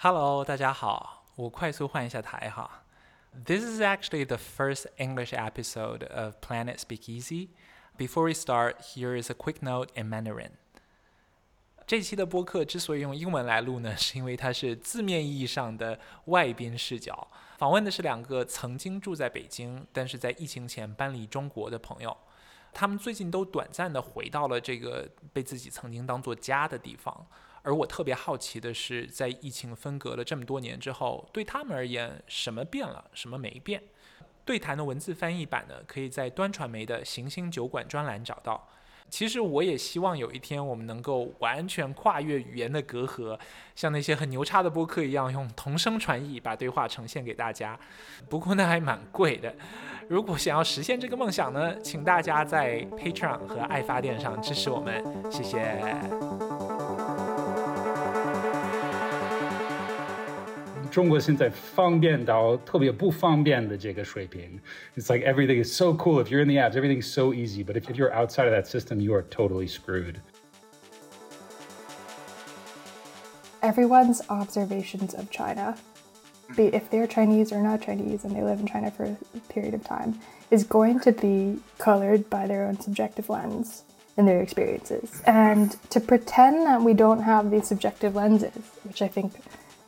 Hello，大家好，我快速换一下台哈。This is actually the first English episode of Planet Speakeasy. Before we start, here is a quick note in Mandarin. 这期的播客之所以用英文来录呢，是因为它是字面意义上的外宾视角，访问的是两个曾经住在北京，但是在疫情前搬离中国的朋友。他们最近都短暂的回到了这个被自己曾经当做家的地方。而我特别好奇的是，在疫情分隔了这么多年之后，对他们而言，什么变了，什么没变？对谈的文字翻译版呢，可以在端传媒的行星酒馆专栏找到。其实我也希望有一天我们能够完全跨越语言的隔阂，像那些很牛叉的播客一样，用同声传译把对话呈现给大家。不过那还蛮贵的。如果想要实现这个梦想呢，请大家在 Patreon 和爱发电上支持我们，谢谢。中国现在方便到特别不方便的这个水平。It's like everything is so cool. If you're in the apps, everything's so easy. But if, if you're outside of that system, you are totally screwed. Everyone's observations of China, be if they're Chinese or not Chinese and they live in China for a period of time, is going to be colored by their own subjective lens and their experiences. And to pretend that we don't have these subjective lenses, which I think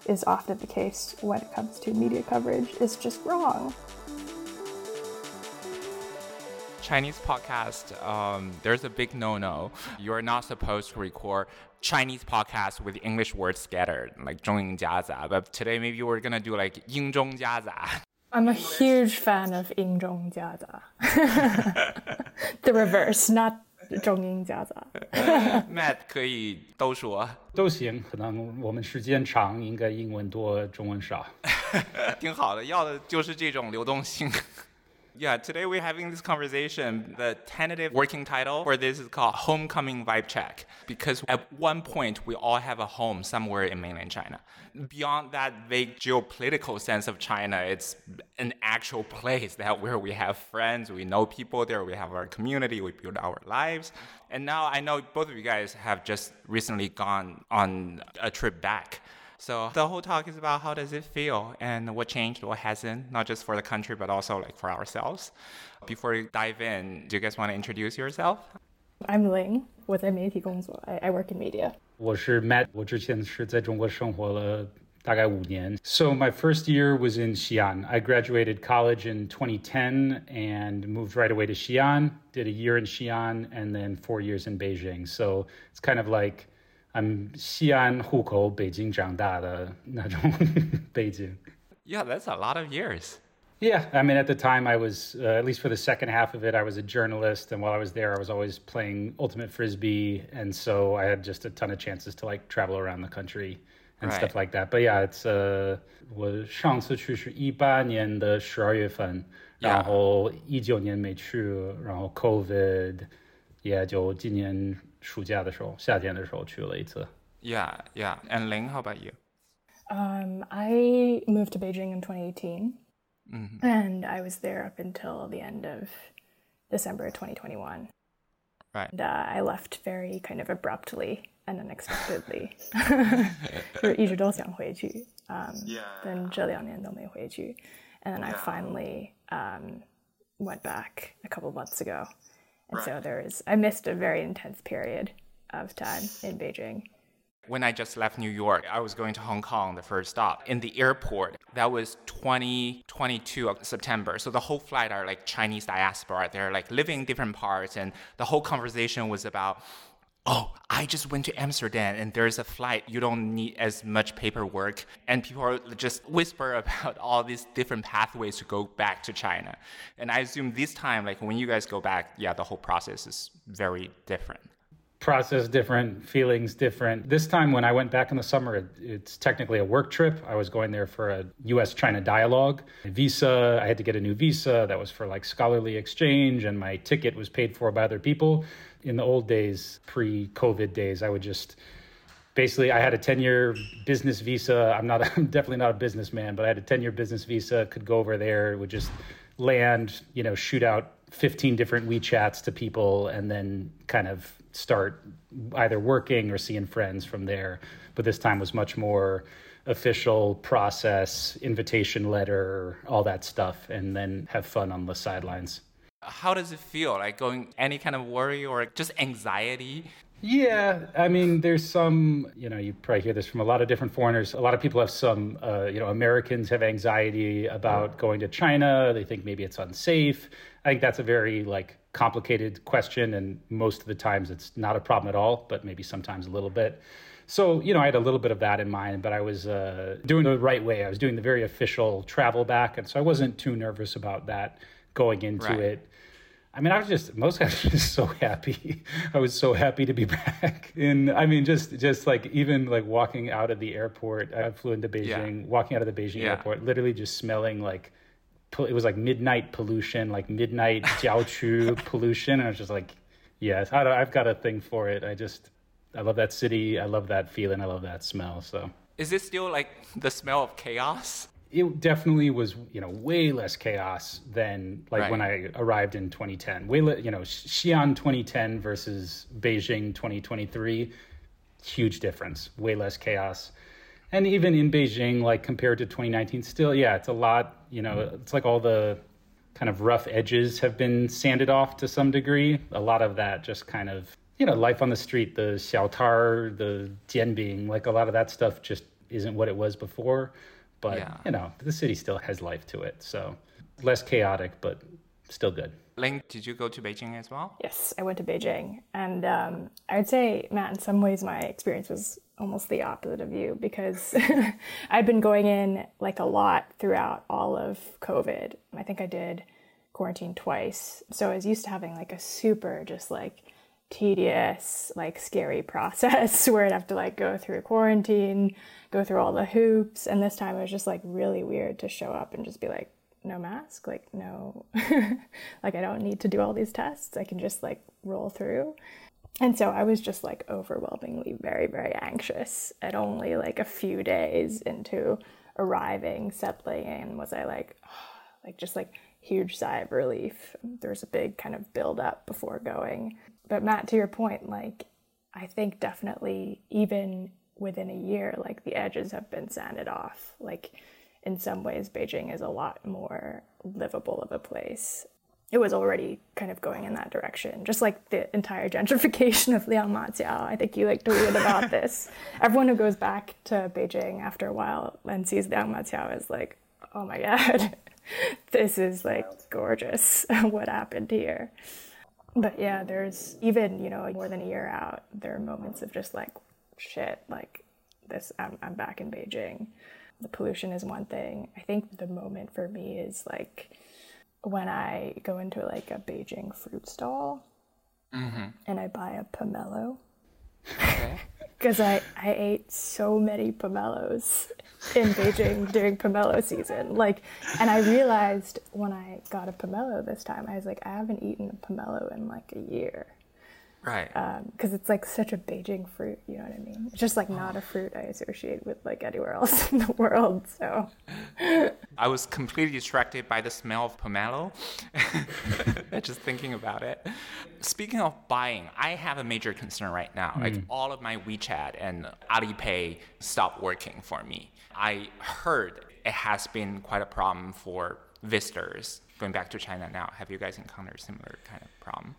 is often the case when it comes to media coverage is just wrong. Chinese podcast, um, there's a big no-no. You're not supposed to record Chinese podcast with English words scattered, like 中英夹杂. But today maybe we're gonna do like 英中夹杂. I'm a huge fan of 英中夹杂. the reverse, not 中英夹杂。Matt 可以都说，都行。可能我们时间长，应该英文多，中文少。挺好的，要的就是这种流动性。Yeah, today we're having this conversation. The tentative working title for this is called Homecoming Vibe Check because at one point we all have a home somewhere in mainland China. Beyond that vague geopolitical sense of China, it's an actual place that where we have friends, we know people there, we have our community, we build our lives. And now I know both of you guys have just recently gone on a trip back. So the whole talk is about how does it feel and what changed, what hasn't, not just for the country, but also like for ourselves. Before we dive in, do you guys want to introduce yourself? I'm Ling. 我在媒体工作. I, I work in media. 我是 Matt. 我之前是在中国生活了大概五年. So my first year was in Xi'an. I graduated college in 2010 and moved right away to Xi'an. Did a year in Xi'an and then four years in Beijing. So it's kind of like I'm 西安户口，北京长大的那种背景。Yeah, that's a lot of years. Yeah, I mean, at the time, I was, uh, at least for the second half of it, I was a journalist. And while I was there, I was always playing Ultimate Frisbee. And so I had just a ton of chances to like travel around the country and right. stuff like that. But yeah, it's, uh, 我上次去是一八年的十二月份，然后一九年没去，然后 COVID，也就今年 暑假的时候，夏天的时候去了一次。Yeah, yeah. And Ling, how about you? Um, I moved to Beijing in 2018, mm-hmm. and I was there up until the end of December 2021. Right. And uh, I left very kind of abruptly and unexpectedly. 就是一直都想回去，嗯，但这两年都没回去。And then I finally um, went back a couple months ago. And right. so there is, I missed a very intense period of time in Beijing. When I just left New York, I was going to Hong Kong, the first stop. In the airport, that was 2022 of September. So the whole flight are like Chinese diaspora. They're like living in different parts. And the whole conversation was about oh, I just went to Amsterdam and there's a flight. You don't need as much paperwork. And people just whisper about all these different pathways to go back to China. And I assume this time, like when you guys go back, yeah, the whole process is very different. Process different, feelings different. This time, when I went back in the summer, it, it's technically a work trip. I was going there for a US China dialogue. visa, I had to get a new visa that was for like scholarly exchange, and my ticket was paid for by other people in the old days, pre COVID days, I would just basically I had a 10 year business visa. I'm not I'm definitely not a businessman, but I had a 10 year business visa, could go over there, would just land, you know, shoot out 15 different WeChats to people and then kind of start either working or seeing friends from there. But this time was much more official process, invitation letter, all that stuff, and then have fun on the sidelines. How does it feel? Like going any kind of worry or just anxiety? Yeah, I mean, there's some, you know, you probably hear this from a lot of different foreigners. A lot of people have some, uh, you know, Americans have anxiety about going to China. They think maybe it's unsafe. I think that's a very, like, complicated question. And most of the times it's not a problem at all, but maybe sometimes a little bit. So, you know, I had a little bit of that in mind, but I was uh, doing the right way. I was doing the very official travel back. And so I wasn't too nervous about that going into right. it. I mean, I was just most I was just so happy. I was so happy to be back. And I mean, just just like even like walking out of the airport, I flew into Beijing. Yeah. Walking out of the Beijing yeah. airport, literally just smelling like it was like midnight pollution, like midnight jiaochu pollution. And I was just like, yes, I I've got a thing for it. I just I love that city. I love that feeling. I love that smell. So is it still like the smell of chaos? It definitely was you know way less chaos than like right. when I arrived in 2010. Way le- you know Xi'an 2010 versus Beijing 2023, huge difference. Way less chaos, and even in Beijing, like compared to 2019, still yeah, it's a lot. You know, mm-hmm. it's like all the kind of rough edges have been sanded off to some degree. A lot of that just kind of you know life on the street, the xiaotar, the jianbing, like a lot of that stuff just isn't what it was before but yeah. you know, the city still has life to it. So less chaotic, but still good. Ling, did you go to Beijing as well? Yes, I went to Beijing. And um, I'd say, Matt, in some ways, my experience was almost the opposite of you because I'd been going in like a lot throughout all of COVID. I think I did quarantine twice. So I was used to having like a super just like tedious, like scary process where I'd have to like go through quarantine, go through all the hoops. And this time it was just like really weird to show up and just be like, no mask, like, no, like, I don't need to do all these tests. I can just like roll through. And so I was just like overwhelmingly very, very anxious at only like a few days into arriving, settling in. Was I like, like, just like huge sigh of relief. There was a big kind of build up before going. But Matt, to your point, like, I think definitely even within a year, like the edges have been sanded off. Like in some ways, Beijing is a lot more livable of a place. It was already kind of going in that direction, just like the entire gentrification of Liangmaqiao. I think you like to read about this. Everyone who goes back to Beijing after a while and sees Liangmaqiao is like, oh my god, this is like gorgeous. what happened here? But yeah, there's even, you know, more than a year out, there are moments of just like, shit, like this, I'm, I'm back in Beijing. The pollution is one thing. I think the moment for me is like when I go into like a Beijing fruit stall mm-hmm. and I buy a pomelo. Because I, I ate so many pomelos in Beijing during pomelo season. Like, and I realized when I got a pomelo this time, I was like, I haven't eaten a pomelo in like a year. Right. Because um, it's like such a Beijing fruit, you know what I mean? It's just like not a fruit I associate with like anywhere else in the world. So I was completely distracted by the smell of pomelo, just thinking about it. Speaking of buying, I have a major concern right now. Mm. Like all of my WeChat and Alipay stopped working for me. I heard it has been quite a problem for visitors going back to China now. Have you guys encountered similar kind of problem?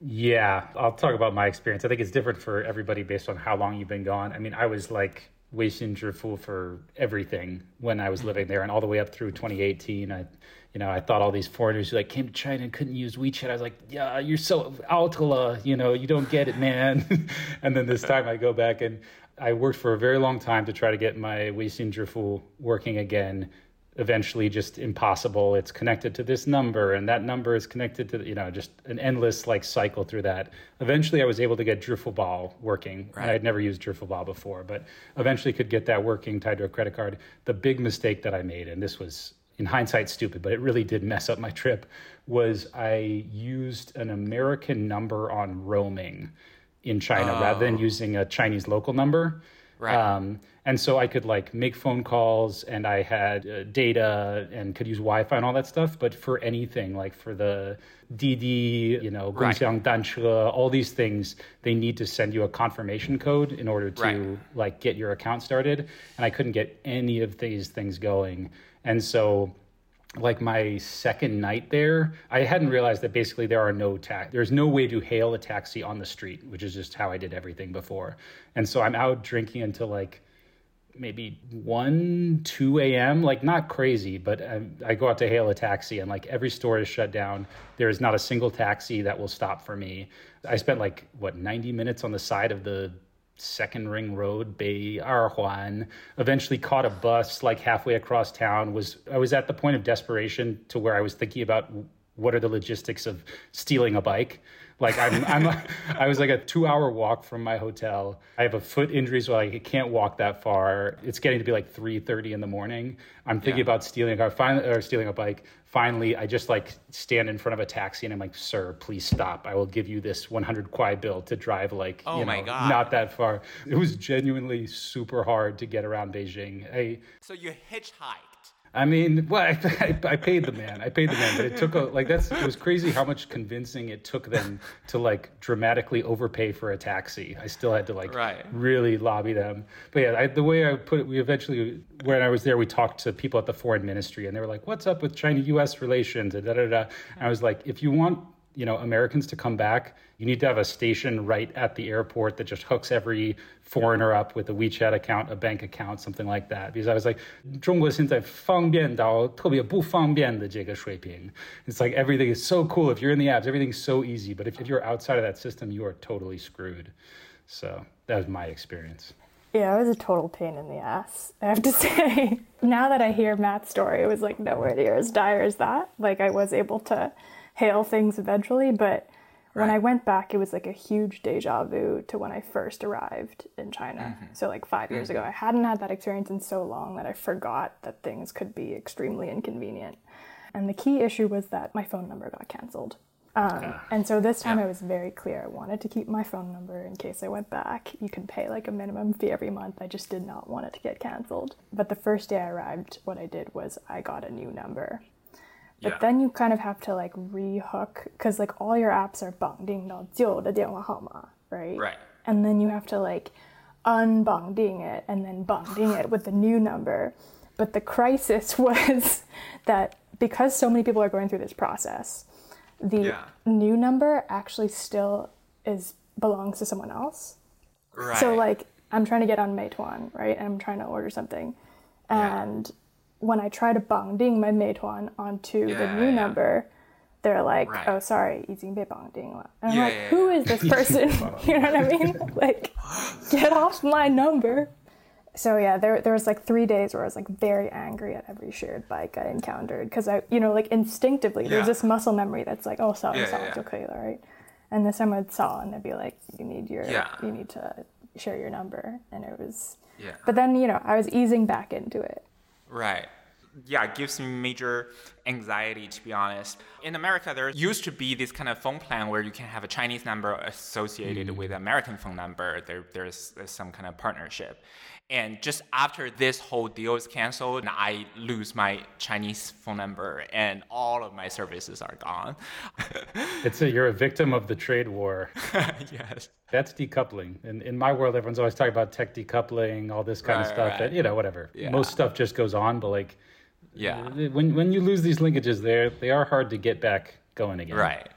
Yeah, I'll talk about my experience. I think it's different for everybody based on how long you've been gone. I mean, I was like Weixin Zhifu for everything when I was living there, and all the way up through 2018. I, you know, I thought all these foreigners who like came to China and couldn't use WeChat. I was like, yeah, you're so outla, you know, you don't get it, man. and then this time I go back and I worked for a very long time to try to get my Weixin Zhifu working again eventually just impossible. It's connected to this number, and that number is connected to you know just an endless like cycle through that. Eventually, I was able to get Zhifubao working. Right. I had never used Zhifubao before, but eventually could get that working tied to a credit card. The big mistake that I made, and this was in hindsight stupid, but it really did mess up my trip, was I used an American number on roaming in China oh. rather than using a Chinese local number. Right. Um, And so I could like make phone calls and I had uh, data and could use Wi Fi and all that stuff. But for anything, like for the Didi, you know, Right. All these things, they need to send you a confirmation code in order to Right. like get your account started. And I couldn't get any of these things going. And so like my second night there, I hadn't realized that basically there are no tax. There's no way to hail a taxi on the street, which is just how I did everything before. And so I'm out drinking until like maybe 1 2 a.m like not crazy but I, I go out to hail a taxi and like every store is shut down. There is not a single taxi that will stop for me. I spent like what 90 minutes on the side of the second ring road bay arhuan eventually caught a bus like halfway across town. Was i was at the point of desperation to where i was thinking about what are the logistics of stealing a bike like I'm, I'm, I was like a two-hour walk from my hotel. I have a foot injury, so I can't walk that far. It's getting to be like three thirty in the morning. I'm thinking Yeah. about stealing a car, finally, or stealing a bike. Finally, I just like stand in front of a taxi and I'm like, "Sir, please stop. I will give you this 100 kwai bill to drive like, Oh you my know, God. not that far." It was genuinely super hard to get around Beijing. I, So you hitchhiked. I mean, well, I, I, I paid the man. I paid the man, but it took a like that's it was crazy how much convincing it took them to like dramatically overpay for a taxi. I still had to like Right. really lobby them. But yeah, I, the way I put it, we eventually when I was there, we talked to people at the foreign ministry, and they were like, "What's up with China-U.S. relations?" And da da da. And I was like, "If you want." You know, Americans to come back, you need to have a station right at the airport that just hooks every foreigner up with a WeChat account, a bank account, something like that. Because I was like, 中国现在方便到特别不方便的这个水平. It's like everything is so cool. If you're in the apps, everything's so easy. But if, if you're outside of that system, you are totally screwed. So that was my experience. Yeah, it was a total pain in the ass, I have to say. now that I hear Matt's story, it was like nowhere near as dire as that. Like, I was able to hail things eventually, but when I went back, it was like a huge deja vu to when I first arrived in China. So, like five years ago, I hadn't had that experience in so long that I forgot that things could be extremely inconvenient. And the key issue was that my phone number got canceled. Um, and so this time I was very clear. I wanted to keep my phone number in case I went back. You can pay like a minimum fee every month. I just did not want it to get canceled. But the first day I arrived, what I did was I got a new number. But Yeah. then you kind of have to like rehook because like all your apps are 绑定到旧的电话号码, right? Right. And then you have to like unbonding it and then bonding it with the new number. But the crisis was that because so many people are going through this process, the Yeah. new number actually still is belongs to someone else. Right. So like I'm trying to get on Meituan, right? And I'm trying to order something. And when I try to bangding my meituan onto yeah, the new yeah. number, they're like, right. "Oh, sorry, eating bei bangding." And I'm yeah, like, "Who is this person?" you know what I mean? Like, get off my number. So yeah, there there was like three days where I was like very angry at every shared bike I encountered because I you know like instinctively there's this muscle memory that's like oh sorry sorry yeah. okay all right, and this time I'd saw and they'd be like you need your you need to share your number and it was yeah. but then you know I was easing back into it Right. Yeah, it gives me major anxiety to be honest. In America, there used to be this kind of phone plan where you can have a Chinese number associated mm. with an American phone number. There, there's, there's some kind of partnership. And just after this whole deal is canceled, I lose my Chinese phone number and all of my services are gone. It's a, you're a victim of the trade war. yes. That's decoupling. In, in my world, everyone's always talking about tech decoupling, all this kind of stuff. right. That, you know, whatever. Yeah. Most stuff just goes on, but like, Yeah. when when you lose these linkages, there they are hard to get back going again. Right.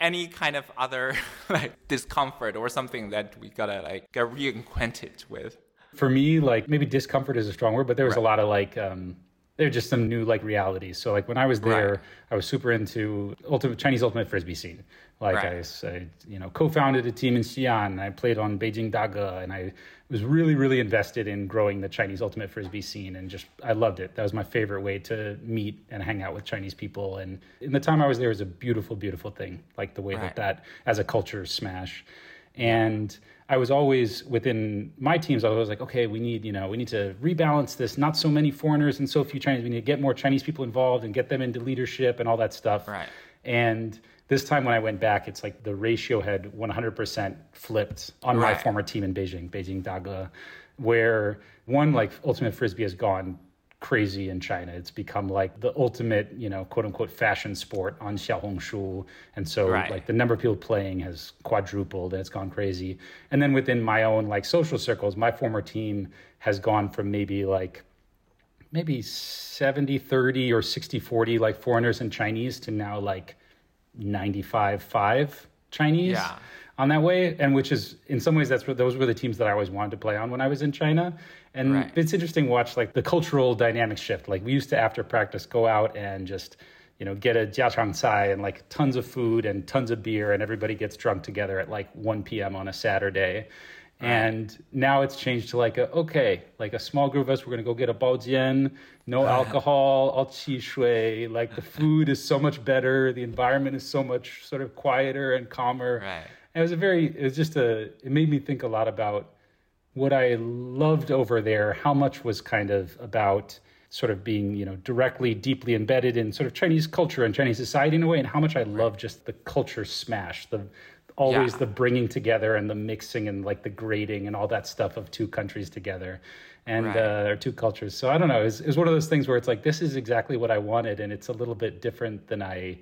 Any kind of other like discomfort or something that we gotta like get reacquainted with. For me, like maybe discomfort is a strong word, but there was a lot of like um, there are just some new like realities. So like when I was there, Right. I was super into ultimate Chinese ultimate frisbee scene. Like Right. I, I, you know, co-founded a team in Xi'an. I played on Beijing Daga, and I was really, really invested in growing the Chinese ultimate frisbee scene, and just I loved it. That was my favorite way to meet and hang out with Chinese people. And in the time I was there, it was a beautiful, beautiful thing. Like the way Right. that that as a culture smash. And I was always within my teams. I was like, okay, we need, you know, we need to rebalance this. Not so many foreigners and so few Chinese. We need to get more Chinese people involved and get them into leadership and all that stuff. Right. And this time when I went back, it's like the ratio had 100% flipped on my former team in Beijing, Beijing Daga. where one like ultimate frisbee has gone crazy in China. It's become like the ultimate, you know, quote unquote fashion sport on Xiaohongshu. And so Right. like the number of people playing has quadrupled and it's gone crazy. And then within my own like social circles, my former team has gone from maybe like maybe 70 30 or 60 40 like foreigners and Chinese to now like 95 5 Chinese Yeah. On that way and which is in some ways that's what those were the teams that I always wanted to play on when I was in China and Right. it's interesting to watch like the cultural dynamic shift like we used to after practice go out and just you know get a jiachang cai and like tons of food and tons of beer and everybody gets drunk together at like 1 p.m. on a Saturday and now it's changed to like a okay, like a small group of us. We're gonna go get a baojian, no alcohol, all qi shui. Like the food is so much better, the environment is so much sort of quieter and calmer. Right. And it was a very, it was just a, it made me think a lot about what I loved over there, how much was kind of about sort of being, you know, directly, deeply embedded in sort of Chinese culture and Chinese society in a way, and how much I love just the culture smash, the always Yeah. the bringing together and the mixing and like the grading and all that stuff of two countries together and Right. uh, or two cultures. So I don't know. It's, it's one of those things where it's like this is exactly what I wanted, and it's a little bit different than I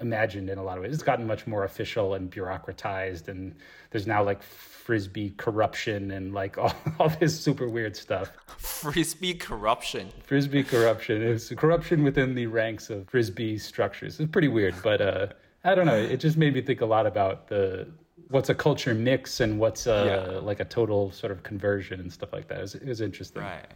imagined in a lot of ways. It's gotten much more official and bureaucratized, and there's now like frisbee corruption and like all, all this super weird stuff. Frisbee corruption. Frisbee corruption is corruption within the ranks of frisbee structures. It's pretty weird, but uh, I don't know. It just made me think a lot about the what's a culture mix and what's uh, Yeah. like a total sort of conversion and stuff like that. It was, it was interesting. Right.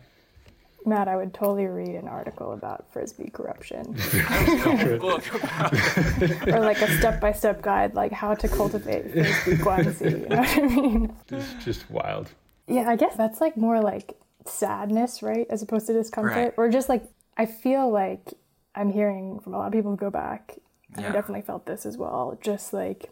Matt, I would totally read an article about frisbee corruption or like a step-by-step guide, like how to cultivate frisbee guanxi. You know what I mean? It's just wild. Yeah, I guess that's like more like sadness, right, as opposed to discomfort, Right. or just like I feel like I'm hearing from a lot of people who go back. and I definitely felt this as well. Just like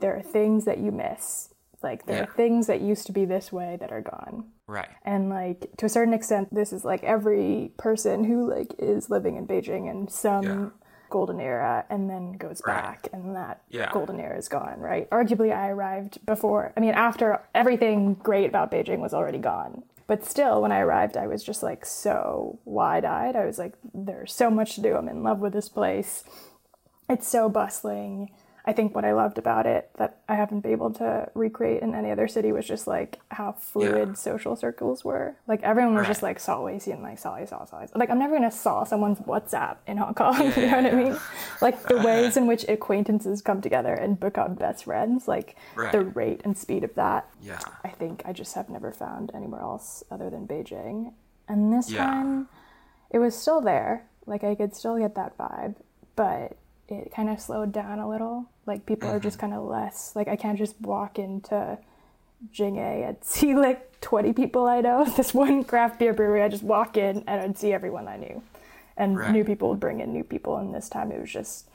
there are things that you miss. Like there Yeah. are things that used to be this way that are gone. Right. And like to a certain extent, this is like every person who like is living in Beijing in some Yeah. golden era and then goes Right. back and that Yeah. golden era is gone, right? Arguably I arrived before I mean after everything great about Beijing was already gone. But still when I arrived I was just like so wide eyed. I was like, there's so much to do. I'm in love with this place it's so bustling. I think what I loved about it that I haven't been able to recreate in any other city was just like how fluid Yeah. social circles were. Like everyone was just like saw and like saw saw saw. Like I'm never gonna saw someone's WhatsApp in Hong Kong. you know Yeah, what I mean? Like the ways in which acquaintances come together and become best friends. Like Right. the rate and speed of that. Yeah. I think I just have never found anywhere else other than Beijing. And this Yeah. time, it was still there. Like I could still get that vibe, but it kind of slowed down a little. Like people are just mm-hmm. kind of less. Like I can't just walk into Jing-A and see like 20 people I know. This one craft beer brewery, I just walk in and I'd see everyone I knew. And Right. new people would bring in new people. And this time it was just,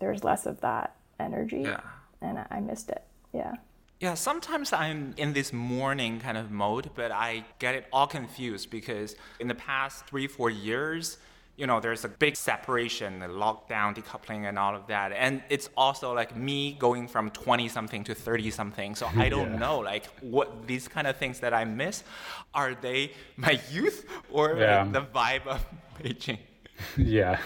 there was less of that energy. Yeah. And I, I missed it. Yeah. Yeah, sometimes I'm in this mourning kind of mode, but I get it all confused because in the past three, four years, you know, there's a big separation, the lockdown, decoupling, and all of that. And it's also like me going from 20 something to 30 something. So I don't Yeah. know, like, what these kind of things that I miss are they my youth or Yeah. like, the vibe of Beijing? Yeah,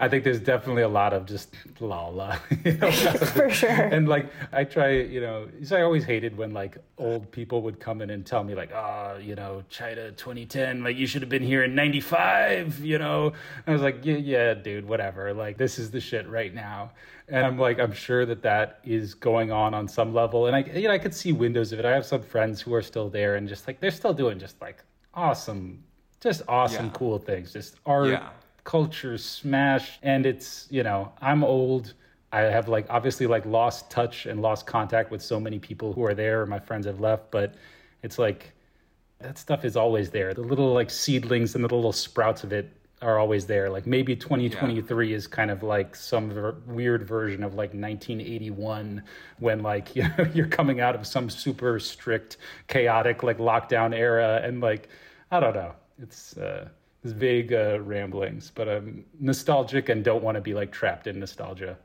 I think there's definitely a lot of just la la. You know? For sure. and like I try, you know, so I always hated when like old people would come in and tell me like, oh, you know, China 2010, like you should have been here in 95, you know. And I was like, yeah, yeah, dude, whatever. Like this is the shit right now. And I'm like, I'm sure that that is going on on some level. And I, you know, I could see windows of it. I have some friends who are still there and just like they're still doing just like awesome, just awesome, Yeah. cool things, just art Yeah. Culture smash and it's you know i'm old. I have like obviously like lost touch and lost contact with so many people who are there my friends have left but it's like that stuff is always there. The little like seedlings and the little sprouts of it are always there. Like maybe 2023 is kind of like some ver- weird version of like 1981 when like you know you're coming out of some super strict chaotic like lockdown era and like i don't know. It's uh it's vague uh, ramblings, but I'm nostalgic and don't want to be like trapped in nostalgia.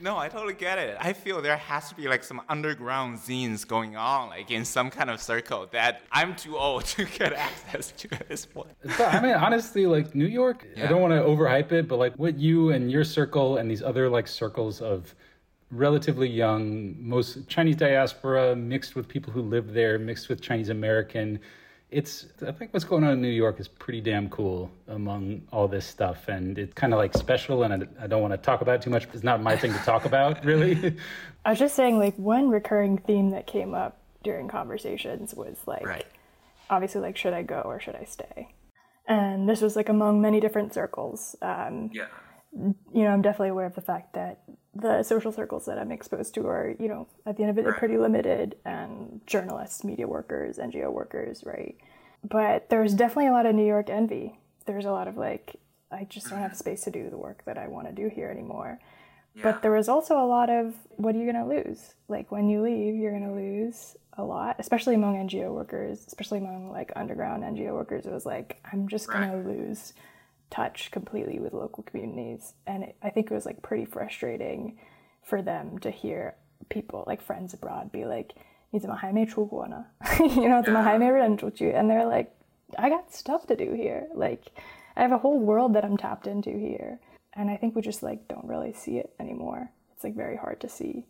No, I totally get it. I feel there has to be like some underground zines going on, like in some kind of circle that I'm too old to get access to at this point. But I mean, honestly, like New York, yeah. I don't want to overhype it, but like what you and your circle and these other like circles of relatively young, most Chinese diaspora mixed with people who live there, mixed with Chinese American. It's, I think what's going on in New York is pretty damn cool among all this stuff. And it's kind of like special, and I, I don't want to talk about it too much. It's not my thing to talk about, really. I was just saying, like, one recurring theme that came up during conversations was like, Right. obviously, like, should I go or should I stay? And this was like among many different circles. Um, Yeah. You know, I'm definitely aware of the fact that the social circles that I'm exposed to are, you know, at the end of it, they're Right. pretty limited and journalists, media workers, NGO workers, right? But there's definitely a lot of New York envy. There's a lot of like, I just don't have mm-hmm. space to do the work that I want to do here anymore. But there was also a lot of, what are you going to lose? Like when you leave, you're going to lose a lot, especially among NGO workers, especially among like underground NGO workers. It was like, I'm just going to lose touch completely with local communities. And it, I think it was like pretty frustrating for them to hear people, like friends abroad, be like, 你怎么还没出国呢? you know, 怎么还没认出去? And they're like, I got stuff to do here. Like, I have a whole world that I'm tapped into here. And I think we just like don't really see it anymore. It's like very hard to see.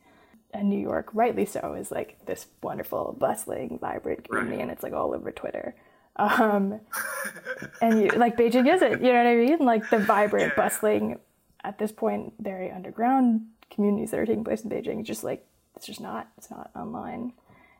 And New York, rightly so, is like this wonderful, bustling, vibrant community, and it's like all over Twitter. Um, and you, like Beijing isn't, you know what I mean? Like the vibrant, bustling, at this point, very underground communities that are taking place in Beijing. Just like it's just not, it's not online.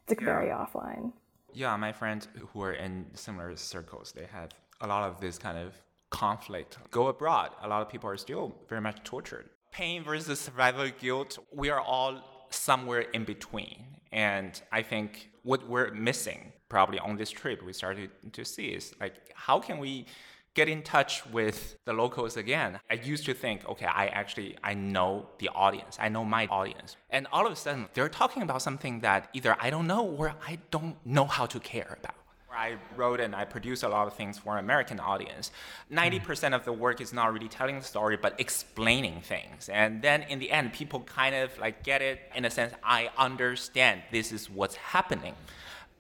It's like very offline. Yeah, my friends who are in similar circles, they have a lot of this kind of conflict. Go abroad, a lot of people are still very much tortured. Pain versus survival guilt, we are all somewhere in between. And I think what we're missing probably on this trip we started to see is like how can we get in touch with the locals again. I used to think, okay, I actually I know the audience. I know my audience. And all of a sudden they're talking about something that either I don't know or I don't know how to care about. I wrote and I produce a lot of things for an American audience. Mm-hmm. 90% of the work is not really telling the story, but explaining things. And then in the end, people kind of like get it in a sense, I understand this is what's happening.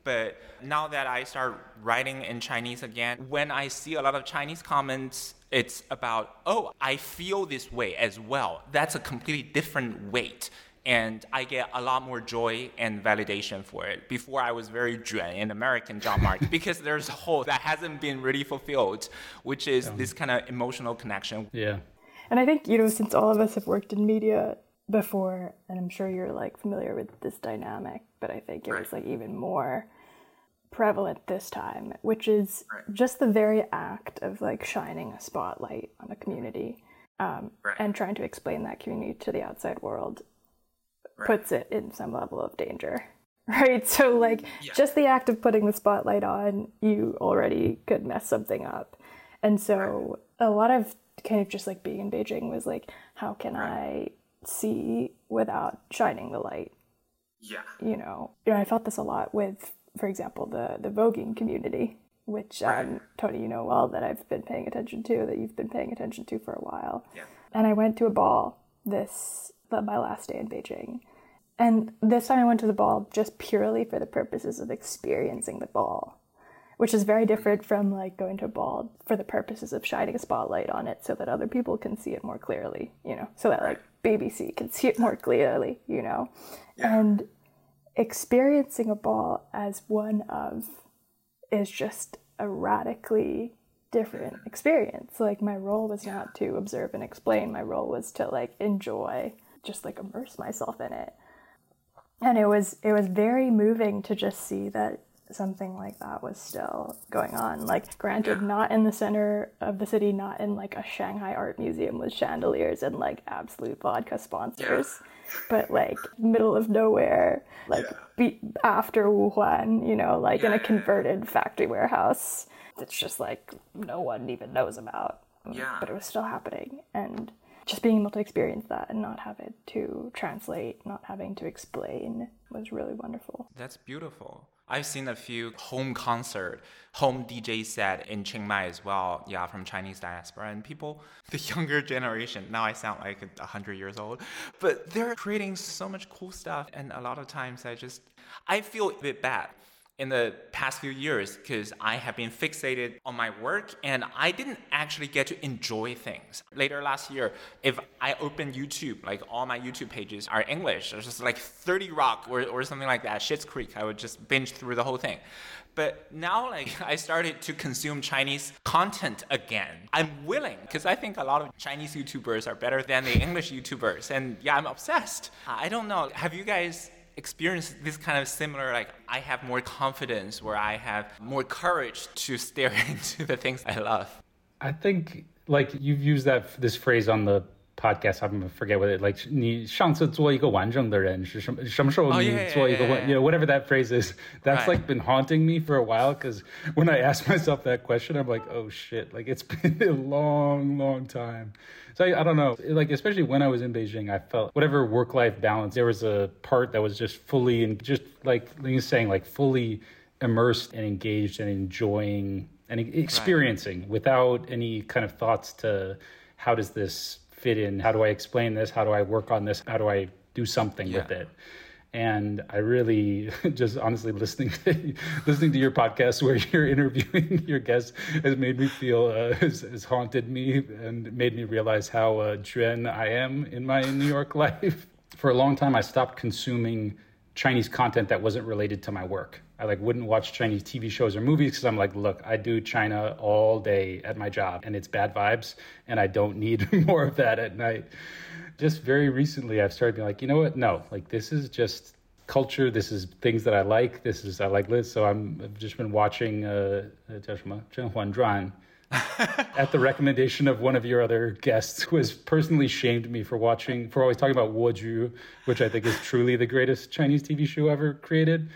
But now that I start writing in Chinese again, when I see a lot of Chinese comments, it's about, oh, I feel this way as well. That's a completely different weight. And I get a lot more joy and validation for it. Before I was very juan in American job market because there's a hole that hasn't been really fulfilled, which is this kind of emotional connection. yeah. And I think, you know, since all of us have worked in media before, and I'm sure you're like familiar with this dynamic, but I think it was like even more prevalent this time, which is just the very act of like shining a spotlight on a community um, and trying to explain that community to the outside world puts it in some level of danger. Right? So, like, just the act of putting the spotlight on, you already could mess something up. And so, a lot of kind of just like being in Beijing was like, how can I see without shining the light? Yeah. you know, you know, I felt this a lot with, for example, the the voguing community, which um, Tony, you know well that I've been paying attention to, that you've been paying attention to for a while. Yeah. And I went to a ball this my last day in Beijing, and this time I went to the ball just purely for the purposes of experiencing the ball, which is very different from like going to a ball for the purposes of shining a spotlight on it so that other people can see it more clearly, you know, so that like BBC can see it more clearly, you know, and experiencing a ball as one of is just a radically different experience. Like my role was not to observe and explain. My role was to like enjoy, just like immerse myself in it. And it was it was very moving to just see that something like that was still going on. Like granted not in the center of the city, not in like a Shanghai art museum with chandeliers and like Absolut vodka sponsors. But like middle of nowhere, like be- after Wuhuan, you know, like in a converted factory warehouse. It's just like no one even knows about. Yeah. But it was still happening. And just being able to experience that and not have it to translate, not having to explain was really wonderful. That's beautiful. I've seen a few home concert, home DJ set in Chiang Mai as well. Yeah, from Chinese diaspora and people, the younger generation. Now I sound like a hundred years old, but they're creating so much cool stuff. And a lot of times I just, I feel a bit bad in the past few years because I have been fixated on my work and I didn't actually get to enjoy things. Later last year, if I open YouTube, like all my YouTube pages are English, there's just like 30 Rock or, or something like that, Schitt's Creek, I would just binge through the whole thing. But now, like, I started to consume Chinese content again. I'm willing because I think a lot of Chinese YouTubers are better than the English YouTubers. And yeah, I'm obsessed. I don't know. Have you guys experience this kind of similar like i have more confidence where i have more courage to stare into the things i love. I think like you've used that this phrase on the podcast I'm gonna forget what it like 你上次做一个完整的人是什么什么时候你做一个 you know whatever that phrase is that's right. like been haunting me for a while because when I ask myself that question I'm like oh shit like it's been a long long time so I, I don't know like especially when I was in Beijing I felt whatever work life balance there was a part that was just fully and just like you saying like fully immersed and engaged and enjoying and experiencing right. without any kind of thoughts to how does this fit in? How do I explain this? How do I work on this? How do I do something yeah. with it? And I really just honestly listening to listening to your podcast where you're interviewing your guests has made me feel uh, has, has, haunted me and made me realize how uh, I am in my New York life. For a long time, I stopped consuming Chinese content that wasn't related to my work. I like wouldn't watch Chinese TV shows or movies because I'm like, look, I do China all day at my job and it's bad vibes and I don't need more of that at night. Just very recently I've started being like, you know what? No, like this is just culture. This is things that I like. This is I like this. So I'm I've just been watching uh, uh Huan Zhuan at the recommendation of one of your other guests who has personally shamed me for watching for always talking about Woju, which I think is truly the greatest Chinese TV show ever created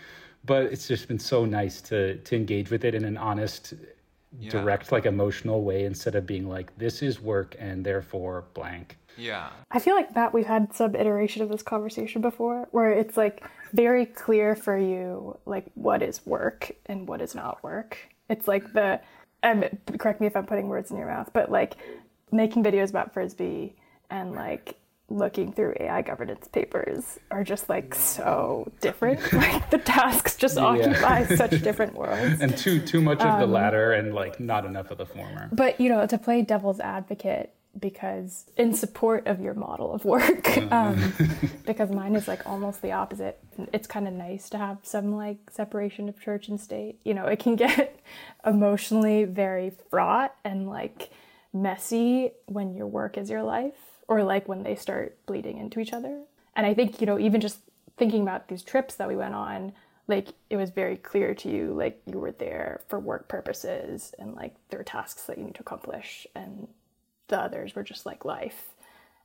but it's just been so nice to to engage with it in an honest yeah. direct like emotional way instead of being like this is work and therefore blank. Yeah. I feel like that we've had some iteration of this conversation before where it's like very clear for you like what is work and what is not work. It's like the and correct me if i'm putting words in your mouth but like making videos about frisbee and like looking through AI governance papers are just like so different. like the tasks just yeah. occupy such different worlds. And too too much of the um, latter and like not enough of the former. But you know, to play devil's advocate because in support of your model of work mm. um, because mine is like almost the opposite it's kind of nice to have some like separation of church and state you know it can get emotionally very fraught and like messy when your work is your life or like when they start bleeding into each other. And I think, you know, even just thinking about these trips that we went on, like it was very clear to you, like you were there for work purposes and like there were tasks that you need to accomplish, and the others were just like life.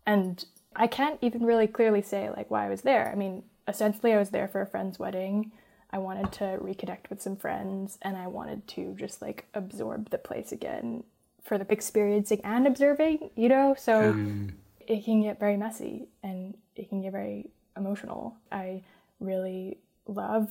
And I can't even really clearly say like why I was there. I mean, essentially, I was there for a friend's wedding. I wanted to reconnect with some friends and I wanted to just like absorb the place again for the experiencing and observing, you know? So mm it can get very messy and it can get very emotional. I really love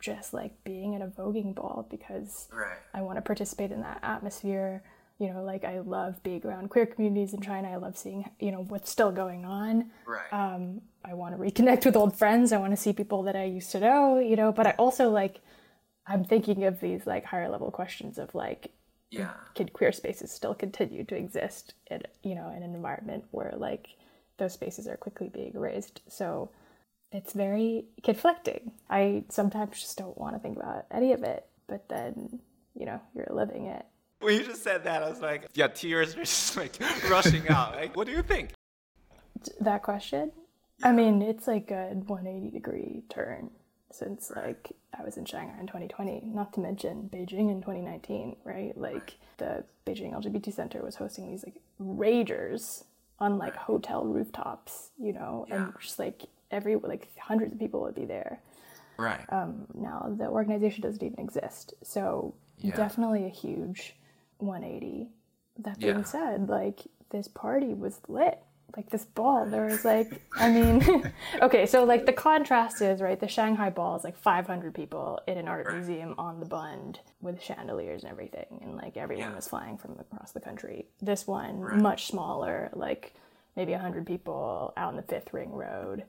just like being at a voguing ball because right. I want to participate in that atmosphere. You know, like I love being around queer communities in China. I love seeing, you know, what's still going on. Right. Um, I want to reconnect with old friends. I want to see people that I used to know, you know, but I also like, I'm thinking of these like higher level questions of like, yeah. can queer spaces still continue to exist in you know in an environment where like those spaces are quickly being erased so it's very conflicting. I sometimes just don't want to think about any of it but then you know you're living it. When you just said that i was like yeah tears are just like rushing out. Like what do you think? That question? Yeah. i mean it's like a 180 degree turn since like I was in Shanghai in 2020, not to mention Beijing in 2019, right? Like the Beijing LGBT Center was hosting these like ragers on like hotel rooftops, you know, yeah. and just like every like hundreds of people would be there. Right. Um, now the organization doesn't even exist, so yeah. definitely a huge 180. That being yeah. said, like this party was lit like this ball. There was like, I mean, okay, so like the contrast is right. The Shanghai ball is like 500 people in an art museum on the Bund with chandeliers and everything, and like everyone Yeah. was flying from across the country. This one much smaller, like maybe 100 people out on the Fifth Ring Road,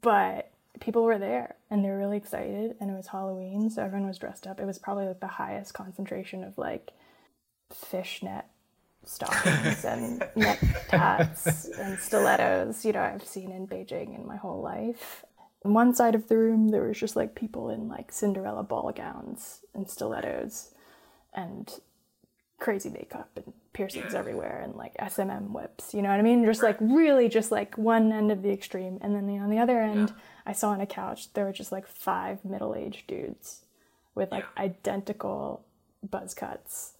but people were there and they were really excited, and it was Halloween, so everyone was dressed up. It was probably like the highest concentration of like fishnet stockings and neck tats and stilettos, you know, I've seen in Beijing in my whole life. On one side of the room, there was just like people in like Cinderella ball gowns and stilettos and crazy makeup and piercings everywhere and like SMM whips, you know what I mean? Just like really just like one end of the extreme. And then on the other end, I saw on a couch, there were just like five middle aged dudes with like identical buzz cuts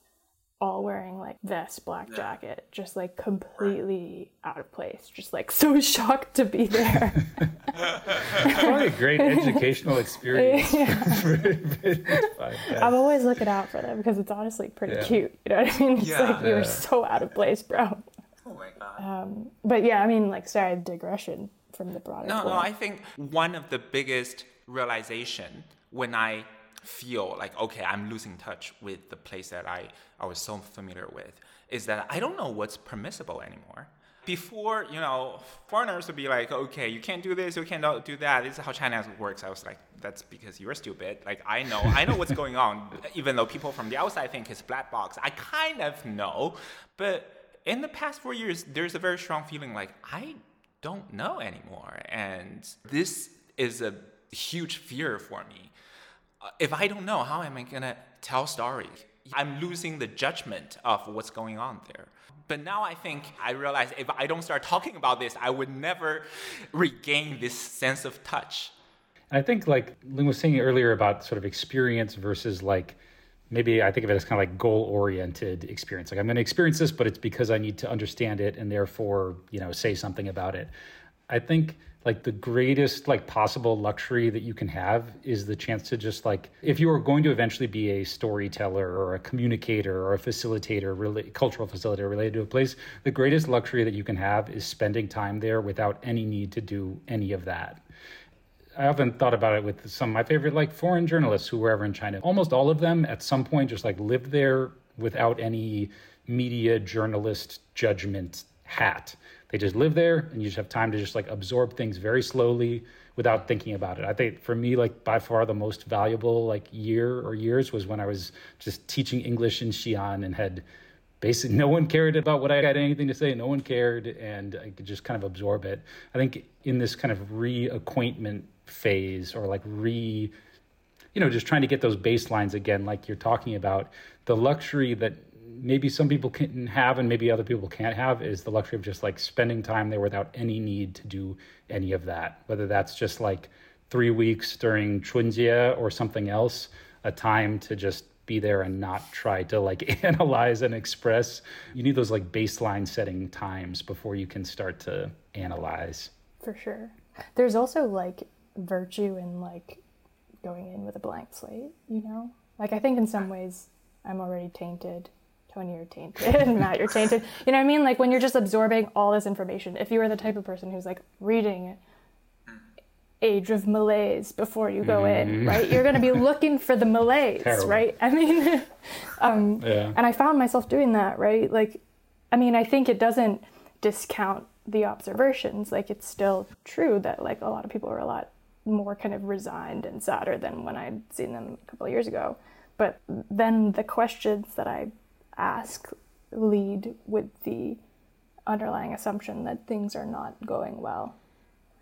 all wearing like vest, black jacket, just like completely out of place, just like so shocked to be there. Probably a great educational experience. for. I'm always looking out for them because it's honestly pretty Yeah. cute. You know what I mean? It's Yeah. like you were Yeah. so out of place, bro. Oh my god. Um, but yeah, I mean, like, sorry, digression from the broader. No, no. I think one of the biggest realization when I feel like okay, I'm losing touch with the place that I, I was so familiar with is that I don't know what's permissible anymore. Before, you know, foreigners would be like, okay, you can't do this, you can't do that. This is how China works. I was like, that's because you're stupid. Like I know, I know what's going on, even though people from the outside think it's black box. I kind of know, but in the past four years, there's a very strong feeling like I don't know anymore. And this is a huge fear for me. Uh, If I don't know, how am I to tell stories? I'm losing the judgment of what's going on there. But now I think I realize if I don't start talking about this, I would never regain this sense of touch. I think like Ling was saying earlier about sort of experience versus like maybe I think of it as kind of like goal oriented experience. Like I'm going to experience this, but it's because I need to understand it and therefore, you know, say something about it. I think like the greatest like possible luxury that you can have is the chance to just like if you are going to eventually be a storyteller or a communicator or a facilitator rela- cultural facilitator related to a place the greatest luxury that you can have is spending time there without any need to do any of that I often thought about it with some of my favorite like foreign journalists who were ever in China. Almost all of them at some point just like lived there without any media journalist judgment hat. They just live there and you just have time to just like absorb things very slowly without thinking about it. I think for me like by far the most valuable like year or years was when I was just teaching English in Xi'an and had basically no one cared about what I had anything to say. No one cared, and I could just kind of absorb it. I think in this kind of reacquaintment phase, or like re, you know, just trying to get those baselines again, like you're talking about, the luxury that maybe some people can have and maybe other people can't have is the luxury of just like spending time there without any need to do any of that. Whether that's just like three weeks during Chunjie or something else, a time to just be there and not try to like analyze and express. You need those like baseline setting times before you can start to analyze. for sure. There's also like virtue in like going in with a blank slate, you know? Like I think in some ways I'm already tainted. Tony, you're tainted. Matt, you're tainted. You know what I mean? Like when you're just absorbing all this information, if you are the type of person who's like reading Age of Malaise before you go in, mm-hmm. right? You're going to be looking for the malaise, Terrible. right? I mean, um, Yeah. and I found myself doing that, right? Like, I mean, I think it doesn't discount the observations. Like, it's still true that, like, a lot of people are a lot more kind of resigned and sadder than when I'd seen them a couple of years ago. But then the questions that I ask lead with the underlying assumption that things are not going well,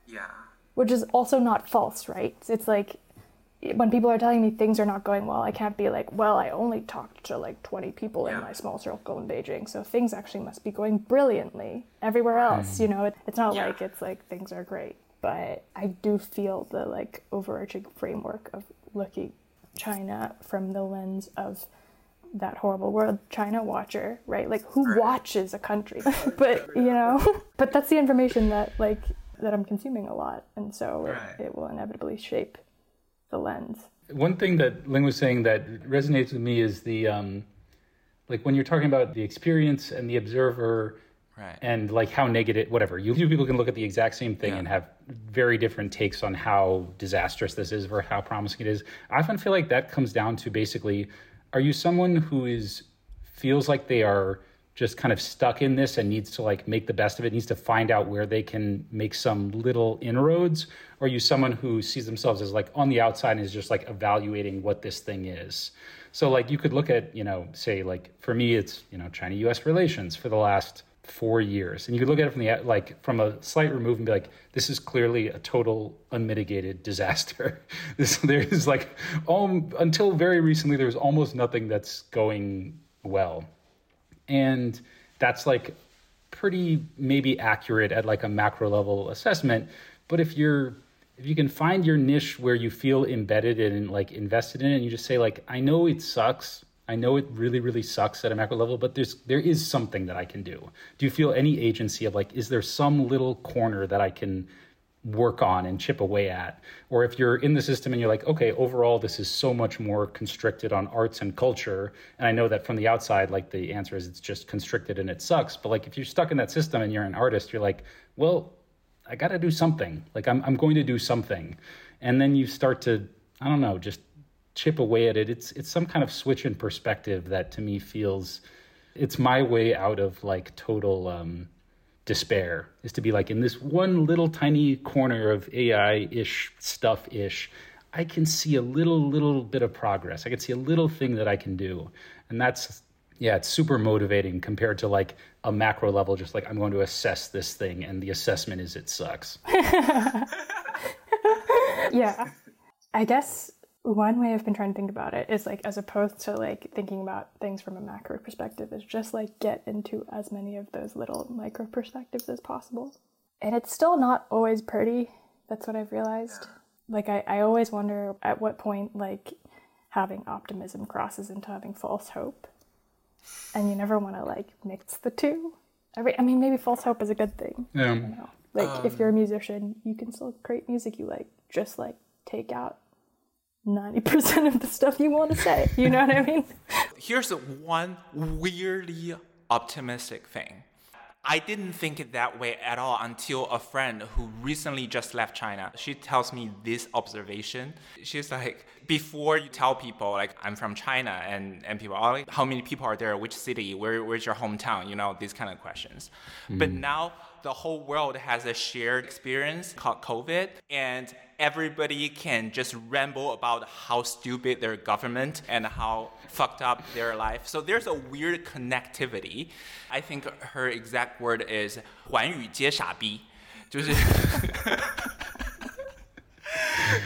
Yeah. which is also not false, right? It's like, when people are telling me things are not going well, I can't be like, well, I only talked to like 20 people in my small circle in Beijing, so things actually must be going brilliantly everywhere hmm. else. You know, it, it's not Yeah. like it's like things are great, but I do feel the like overarching framework of looking China from the lens of that horrible world China watcher, right? Like who watches a country? but you know, but that's the information that like that I'm consuming a lot, and so it- Right. it will inevitably shape the lens. One thing that Ling was saying that resonates with me is the um, like when you're talking about the experience and the observer, Right. and like how negative whatever you two people can look at the exact same thing Yeah. and have very different takes on how disastrous this is or how promising it is i often feel like that comes down to basically are you someone who is feels like they are just kind of stuck in this and needs to like make the best of it needs to find out where they can make some little inroads? Or are you someone who sees themselves as like on the outside and is just like evaluating what this thing is? So like you could look at you know say like for me it's you know china us relations for the last four years. And you could look at it from the like from a slight remove and be like this is clearly a total unmitigated disaster. This there is like all until very recently there was almost nothing that's going well. And that's like pretty maybe accurate at like a macro level assessment. But if you're if you can find your niche where you feel embedded and like invested in it and you just say like i know it sucks i know it really really sucks at a macro level but there's there is something that i can do. Do you feel any agency of like is there some little corner that i can work on and chip away at? Or if you're in the system and you're like okay overall this is so much more constricted on arts and culture and i know that from the outside like the answer is it's just constricted and it sucks but like if you're stuck in that system and you're an artist you're like well i got to do something. Like I'm, I'm going to do something. And then you start to i don't know just chip away at it it's it's some kind of switch in perspective that to me feels it's my way out of like total um despair is to be like in this one little tiny corner of AI-ish stuff-ish, I can see a little little bit of progress. I can see a little thing that I can do. And that's yeah, it's super motivating compared to like a macro level, just like I'm going to assess this thing and the assessment is it sucks. yeah. I guess one way I've been trying to think about it is like as opposed to like thinking about things from a macro perspective is just like get into as many of those little micro perspectives as possible. And it's still not always pretty. That's what I've realized. Like I, I always wonder at what point like having optimism crosses into having false hope. And you never want to like mix the two. I, I mean maybe false hope is a good thing. Yeah. You know, like if you're a um, musician, you can still create music you like. Just like take out ninety percent of the stuff you want to say. You know what I mean? Here's one weirdly optimistic thing. I didn't think it that way at all until a friend who recently just left China. She tells me this observation. She's like, before you tell people like I'm from China and, and people are like, how many people are there? Which city? Where, where's your hometown? You know, these kind of questions. But mm-hmm. now the whole world has a shared experience called COVID and everybody can just ramble about how stupid their government and how fucked up their life. So there's a weird connectivity. I think her exact word is 寰宇皆傻逼，就是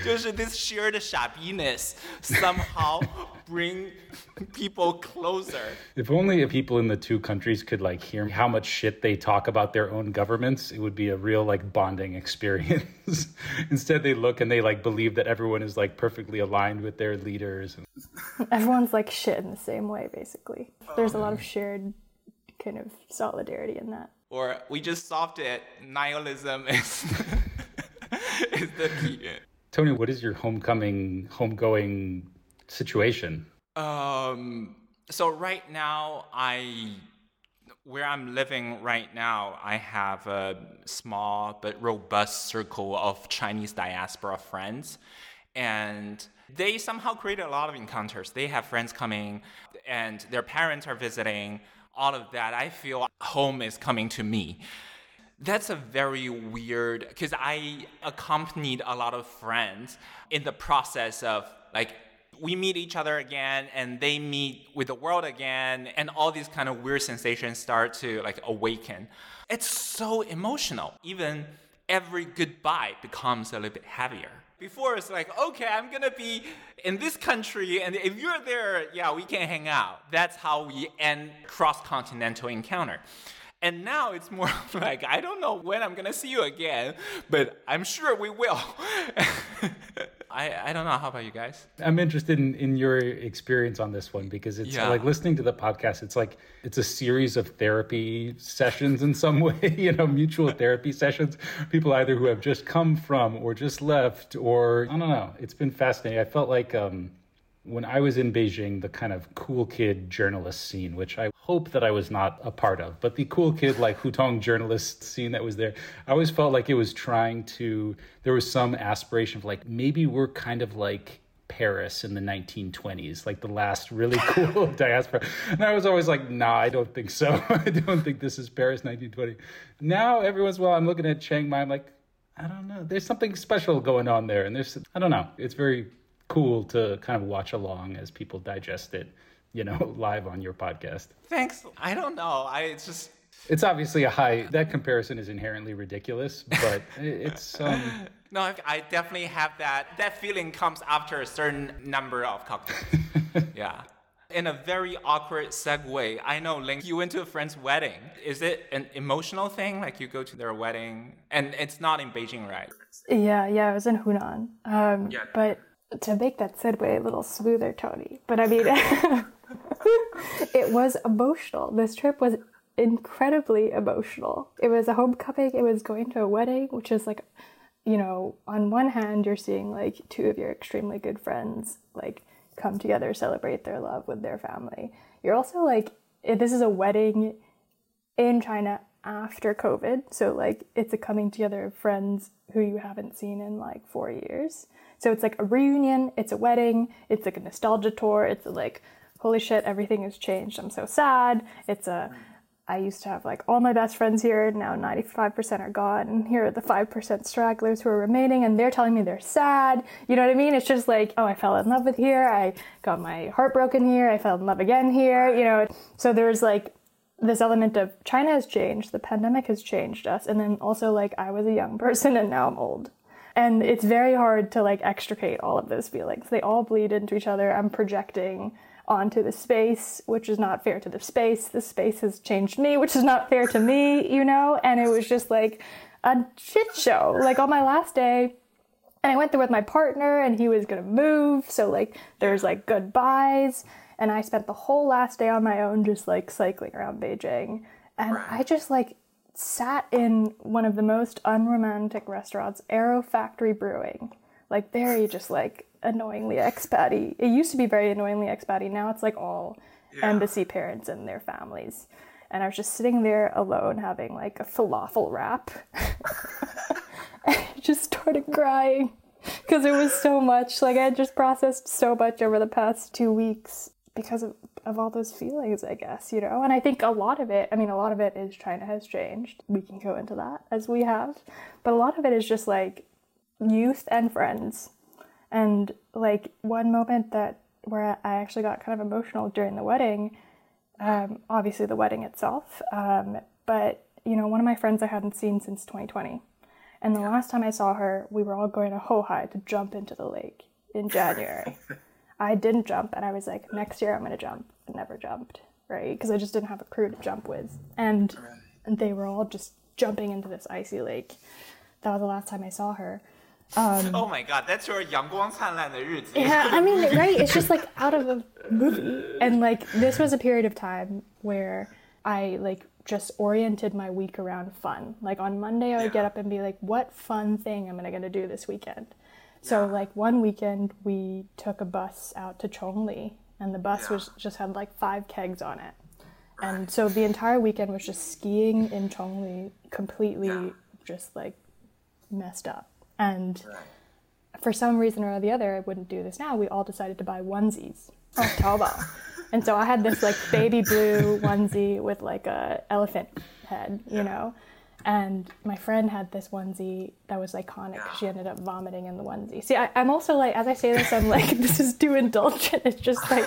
就是 this shared shabbiness somehow bring people closer. If only the people in the two countries could like hear how much shit they talk about their own governments, it would be a real like bonding experience. Instead, they look and they like believe that everyone is like perfectly aligned with their leaders. Everyone's like shit in the same way, basically. Oh, There's a lot of shared kind of solidarity in that. Or we just solved it. Nihilism is is the key. Tony, what is your homecoming, homegoing situation? Um. So right now, I where I'm living right now, I have a small but robust circle of Chinese diaspora friends, and they somehow create a lot of encounters. They have friends coming, and their parents are visiting. All of that, I feel home is coming to me. That's a very weird because I accompanied a lot of friends in the process of like we meet each other again and they meet with the world again and all these kind of weird sensations start to like awaken. It's so emotional. Even every goodbye becomes a little bit heavier. Before it's like, okay, I'm gonna be in this country, and if you're there, yeah, we can hang out. That's how we end cross-continental encounter. And now it's more like, I don't know when I'm gonna see you again, but I'm sure we will. I, I don't know. How about you guys? I'm interested in, in your experience on this one because it's Yeah. like listening to the podcast. It's like it's a series of therapy sessions in some way, you know, mutual therapy sessions. People either who have just come from or just left, or I don't know. It's been fascinating. I felt like um, when I was in Beijing, the kind of cool kid journalist scene, which I hope that I was not a part of, but the cool kid like Hutong journalist scene that was there, I always felt like it was trying to, there was some aspiration of like, maybe we're kind of like Paris in the 1920s, like the last really cool diaspora. And I was always like, nah, I don't think so. I don't think this is Paris 1920. Now, every once in a while, I'm looking at Chiang Mai, I'm like, I don't know. There's something special going on there. And there's, I don't know. It's very cool to kind of watch along as people digest it, you know, live on your podcast. Thanks. I don't know. I it's just It's obviously a high. That comparison is inherently ridiculous, but it's um, no. I, I definitely have that. That feeling comes after a certain number of cocktails. yeah. In a very awkward segue, I know, Ling, you went to a friend's wedding. Is it an emotional thing? Like you go to their wedding, and it's not in Beijing, right? Yeah, yeah, it was in Hunan. Um, Yeah. But to make that segue a little smoother, Tony, but I mean, it was emotional. This trip was incredibly emotional. It was a homecoming, it was going to a wedding, which is like, you know, on one hand, you're seeing like two of your extremely good friends like come together, celebrate their love with their family. You're also like, this is a wedding in China after COVID. So like it's a coming together of friends who you haven't seen in like four years. So it's like a reunion, it's a wedding, it's like a nostalgia tour, it's like, holy shit, everything has changed. I'm so sad. It's a I used to have like all my best friends here, and now 95% are gone. And here are the 5% stragglers who are remaining, and they're telling me they're sad. You know what I mean? It's just like, oh, I fell in love with here. I got my heart broken here. I fell in love again here. You know, so there's like this element of China has changed, the pandemic has changed us, and then also like I was a young person and now I'm old. And it's very hard to like extricate all of those feelings. They all bleed into each other. I'm projecting onto the space, which is not fair to the space. The space has changed me, which is not fair to me, you know? And it was just like a shit show. Like on my last day, and I went there with my partner and he was gonna move, so like there's like goodbyes. And I spent the whole last day on my own just like cycling around Beijing. And I just like sat in one of the most unromantic restaurants, Arrow Factory Brewing. Like very just like annoyingly expatty. It used to be very annoyingly expatty. Now it's like all embassy parents and their families. And I was just sitting there alone having like a falafel wrap. and I just started crying because it was so much. Like I had just processed so much over the past two weeks because of, of all those feelings, I guess, you know? And I think a lot of it, I mean, a lot of it is China has changed. We can go into that as we have. But a lot of it is just like youth and friends. And like one moment that where I actually got kind of emotional during the wedding, um, obviously the wedding itself, um, but you know, one of my friends I hadn't seen since 2020. And the last time I saw her, we were all going to Houhai to jump into the lake in January. I didn't jump, and I was like, next year I'm going to jump. I never jumped, right? Because I just didn't have a crew to jump with. And, and they were all just jumping into this icy lake. That was the last time I saw her. Oh my god, that's your 阳光灿烂的日子. Yeah, I mean, right? It's just like out of a movie. And like this was a period of time where I like just oriented my week around fun. Like on Monday, I would get up and be like, what fun thing am I going to do this weekend? So like one weekend, we took a bus out to Chongli, and the bus was just had like five kegs on it. And so the entire weekend was just skiing in Chongli, completely just like messed up. And for some reason or the other, I wouldn't do this now. We all decided to buy onesies on Taobao. and so I had this like baby blue onesie with like a elephant head, you know. And my friend had this onesie that was iconic. She ended up vomiting in the onesie. See, I, I'm also like, as I say this, I'm like, this is too indulgent. It's just like,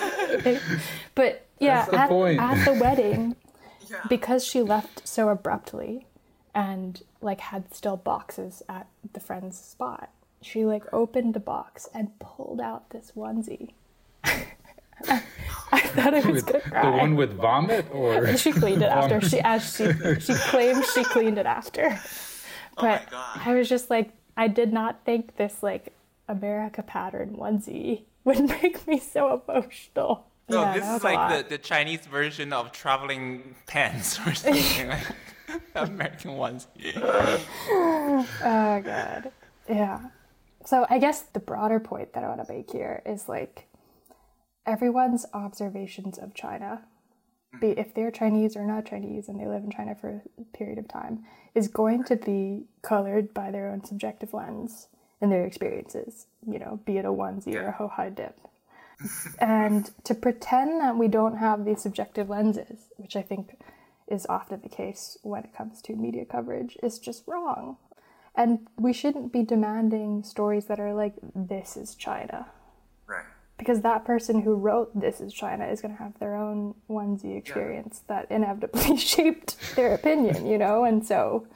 but yeah, the at, at the wedding, because she left so abruptly and like had still boxes at the friend's spot she like opened the box and pulled out this onesie i thought i was With gonna the cry one with vomit, or she cleaned it after she as she she claims she cleaned it after oh but God. i was just like i did not think this like america pattern onesie would make me so emotional No, Yeah, this is like the, the Chinese version of traveling pants or something like American ones. Oh god. Yeah. So I guess the broader point that I want to make here is like everyone's observations of China, be mm-hmm. if they're Chinese or not Chinese and they live in China for a period of time, is going to be colored by their own subjective lens and their experiences, you know, be it a onesie or a Houhai dip. and to pretend that we don't have these subjective lenses, which I think is often the case when it comes to media coverage, is just wrong. And we shouldn't be demanding stories that are like, this is China. Because that person who wrote This is China is going to have their own onesie experience that inevitably shaped their opinion, you know? And so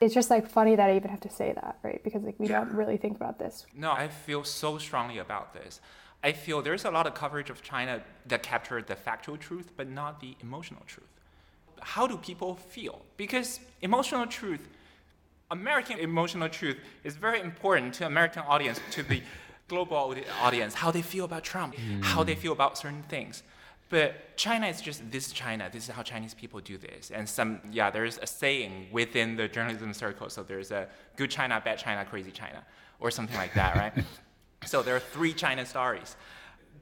it's just like funny that I even have to say that, right? Because like we don't really think about this. No, I feel so strongly about this. I feel there's a lot of coverage of China that captured the factual truth, but not the emotional truth. How do people feel? Because emotional truth, American emotional truth, is very important to American audience, to the global audience, how they feel about Trump, how they mm. feel about certain things. But China is just this China. This is how Chinese people do this. And some, yeah, there's a saying within the journalism circle. So there's a good China, bad China, crazy China, or something like that, right? so there are three China stories.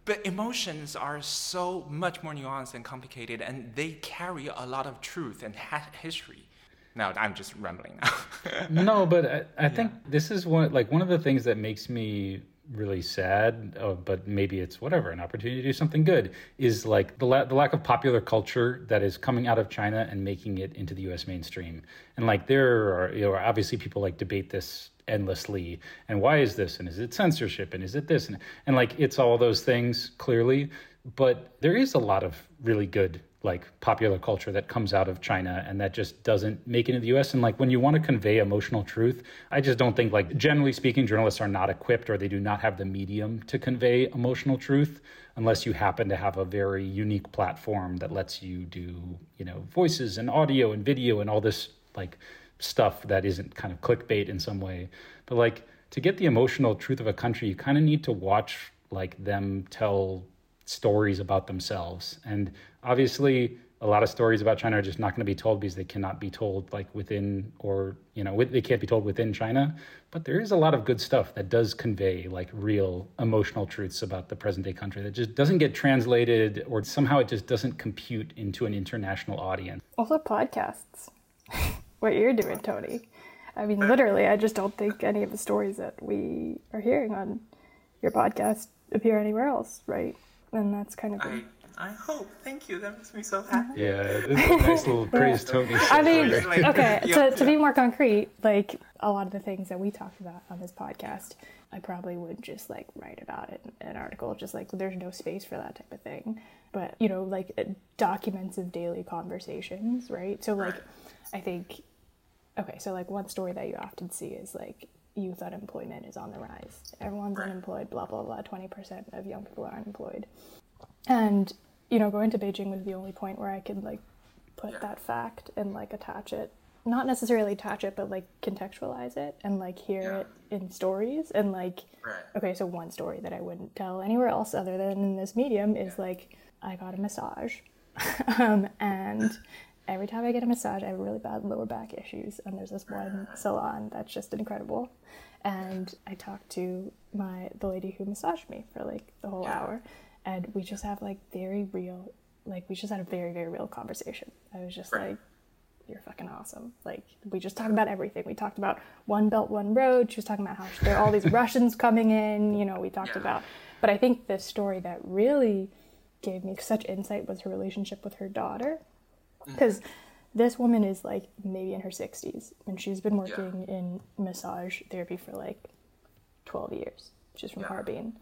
But emotions are so much more nuanced and complicated, and they carry a lot of truth and ha- history. Now I'm just rambling now. no, but I, I think this is one like one of the things that makes me really sad, uh, but maybe it's whatever, an opportunity to do something good, is like the, la- the lack of popular culture that is coming out of China and making it into the US mainstream. And like there are, you know, obviously people like debate this endlessly. And why is this? And is it censorship? And is it this? And, and like it's all those things clearly. But there is a lot of really good like popular culture that comes out of China and that just doesn't make it into the US. And like when you want to convey emotional truth, I just don't think like generally speaking, journalists are not equipped or they do not have the medium to convey emotional truth unless you happen to have a very unique platform that lets you do, you know, voices and audio and video and all this like stuff that isn't kind of clickbait in some way. But like to get the emotional truth of a country, you kind of need to watch like them tell stories about themselves. And obviously, a lot of stories about China are just not going to be told because they cannot be told like within or you know they can't be told within China. But there is a lot of good stuff that does convey like real emotional truths about the present day country that just doesn't get translated or somehow it just doesn't compute into an international audience. Also, podcasts. what you're doing, Tony. I mean, literally, I just don't think any of the stories that we are hearing on your podcast appear anywhere else, right? And that's kind of. I, I hope. Thank you. That makes me so happy. Yeah, it's a nice little praise, Tony. I mean, like- okay, Yeah. to, to be more concrete, like a lot of the things that we talked about on this podcast, I probably would just like write about it in an article, just like there's no space for that type of thing. But, you know, like uh, documents of daily conversations, right? So, like, I think, okay, so like one story that you often see is like youth unemployment is on the rise. Everyone's unemployed, blah, blah, blah. 20% of young people are unemployed. And, you know, going to Beijing was the only point where I could like put that fact and like attach it not necessarily attach it but like contextualize it and like hear it in stories and like Right. okay so one story that i wouldn't tell anywhere else other than in this medium is like i got a massage um, and every time i get a massage i have really bad lower back issues and there's this one salon that's just incredible and i talked to my the lady who massaged me for like the whole hour and we just have like very real like we just had a very very real conversation i was just like you're fucking awesome. Like we just talked about everything. We talked about one belt, one road. She was talking about how there are all these Russians coming in. You know, we talked about. But I think the story that really gave me such insight was her relationship with her daughter, because this woman is like maybe in her 60s and she's been working in massage therapy for like 12 years. She's from Harbin.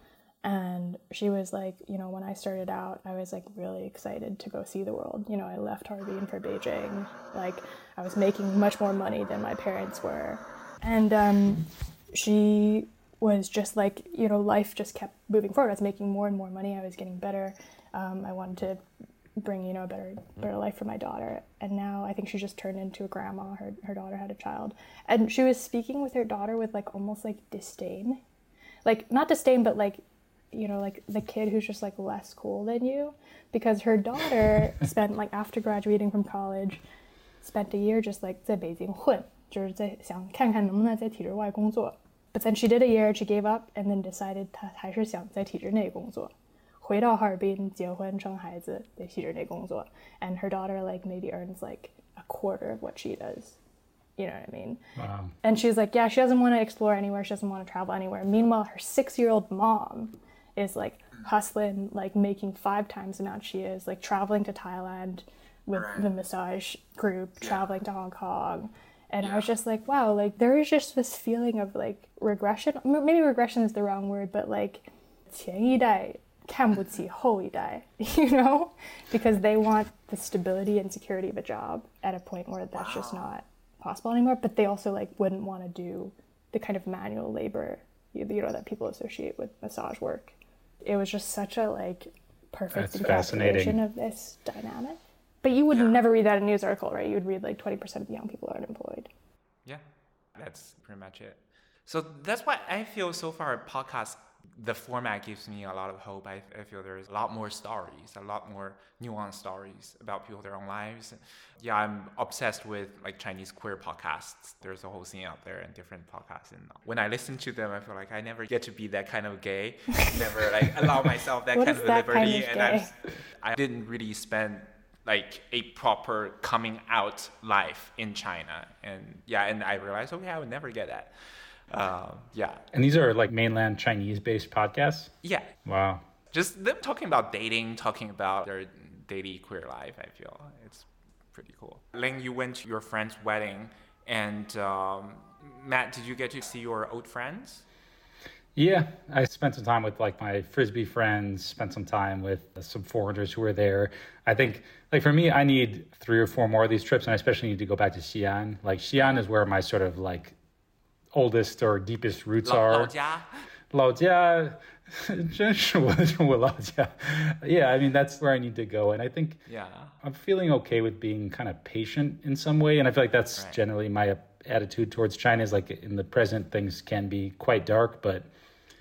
And she was like, you know, when I started out, I was like really excited to go see the world. You know, I left Harbin for Beijing. Like, I was making much more money than my parents were. And um, she was just like, you know, life just kept moving forward. I was making more and more money. I was getting better. Um, I wanted to bring, you know, a better, better life for my daughter. And now I think she just turned into a grandma. Her, her daughter had a child. And she was speaking with her daughter with like almost like disdain. Like, not disdain, but like, you know, like the kid who's just like less cool than you, because her daughter spent like after graduating from college, spent a year just like 在北京混，就是在想看看能不能在体制外工作。But then she did a year, she gave up, and then decided 她还是想在体制内工作。 回到哈尔滨结婚生孩子得去这工作，and her daughter like maybe earns like a quarter of what she does. You know what I mean? Wow. And she's like, yeah, she doesn't want to explore anywhere. She doesn't want to travel anywhere. Meanwhile, her six-year-old mom is like hustling, like making five times the amount she is, like traveling to Thailand with Right. the massage group, traveling to Hong Kong. And I was just like, wow, like there is just this feeling of like regression. M- Maybe regression is the wrong word, but like 前一代 Kambutsi Holidai, you know, because they want the stability and security of a job at a point where that's wow. just not possible anymore. But they also like wouldn't want to do the kind of manual labor, you, you know, that people associate with massage work. It was just such a like perfect fascination of this dynamic. But you would yeah. never read that in a news article, right? You would read like 20% of the young people are unemployed. Yeah, that's pretty much it. So that's why I feel so far podcasts the format gives me a lot of hope. I, I feel there's a lot more stories, a lot more nuanced stories about people, their own lives. Yeah, I'm obsessed with like Chinese queer podcasts. There's a whole scene out there and different podcasts. And when I listen to them, I feel like I never get to be that kind of gay. never like allow myself that kind of that kind liberty. of and? I'm, I didn't really spend like a proper coming out life in China. And yeah, and I realized, okay, I would never get that. Um, yeah, And these are like mainland Chinese based podcasts? yeah. Wow. Just them talking about dating, talking about their daily queer life. I feel it's pretty cool. Ling, you went to your friend's wedding, and um, Matt, did you get to see your old friends? Yeah, I spent some time with like my frisbee friends, spent some time with some foreigners who were there. I think like for me I need 3 or 4 more of these trips and I especially need to go back to Xi'an. Like Xi'an is where my sort of like oldest or deepest roots 老 are. 老家。老家真是我我老家. Yeah, I mean that's where I need to go and I think Yeah. I'm feeling okay with being kind of patient in some way, and I feel like that's Right. generally my attitude towards China. Is like in the present, things can be quite dark, but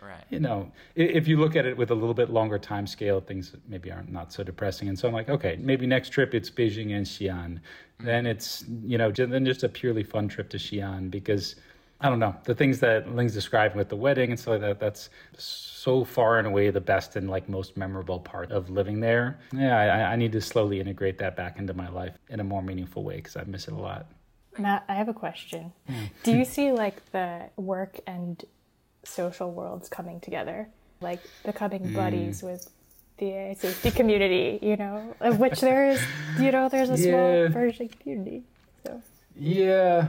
Right. you know, i- if you look at it with a little bit longer time scale, things maybe aren't not so depressing. And so I'm like, okay, maybe next trip it's Beijing and Xi'an. Then it's you know, ju- then just a purely fun trip to Xi'an because I don't know the things that Ling's describing with the wedding and stuff like that. That's so far and away the best and like most memorable part of living there. Yeah, I, I need to slowly integrate that back into my life in a more meaningful way because I miss it a lot. Matt, I have a question. Hmm. Do you see like the work and social worlds coming together, like becoming hmm. buddies with the safety community? You know, of which there is, you know, there's a small Yeah. version community. So Yeah.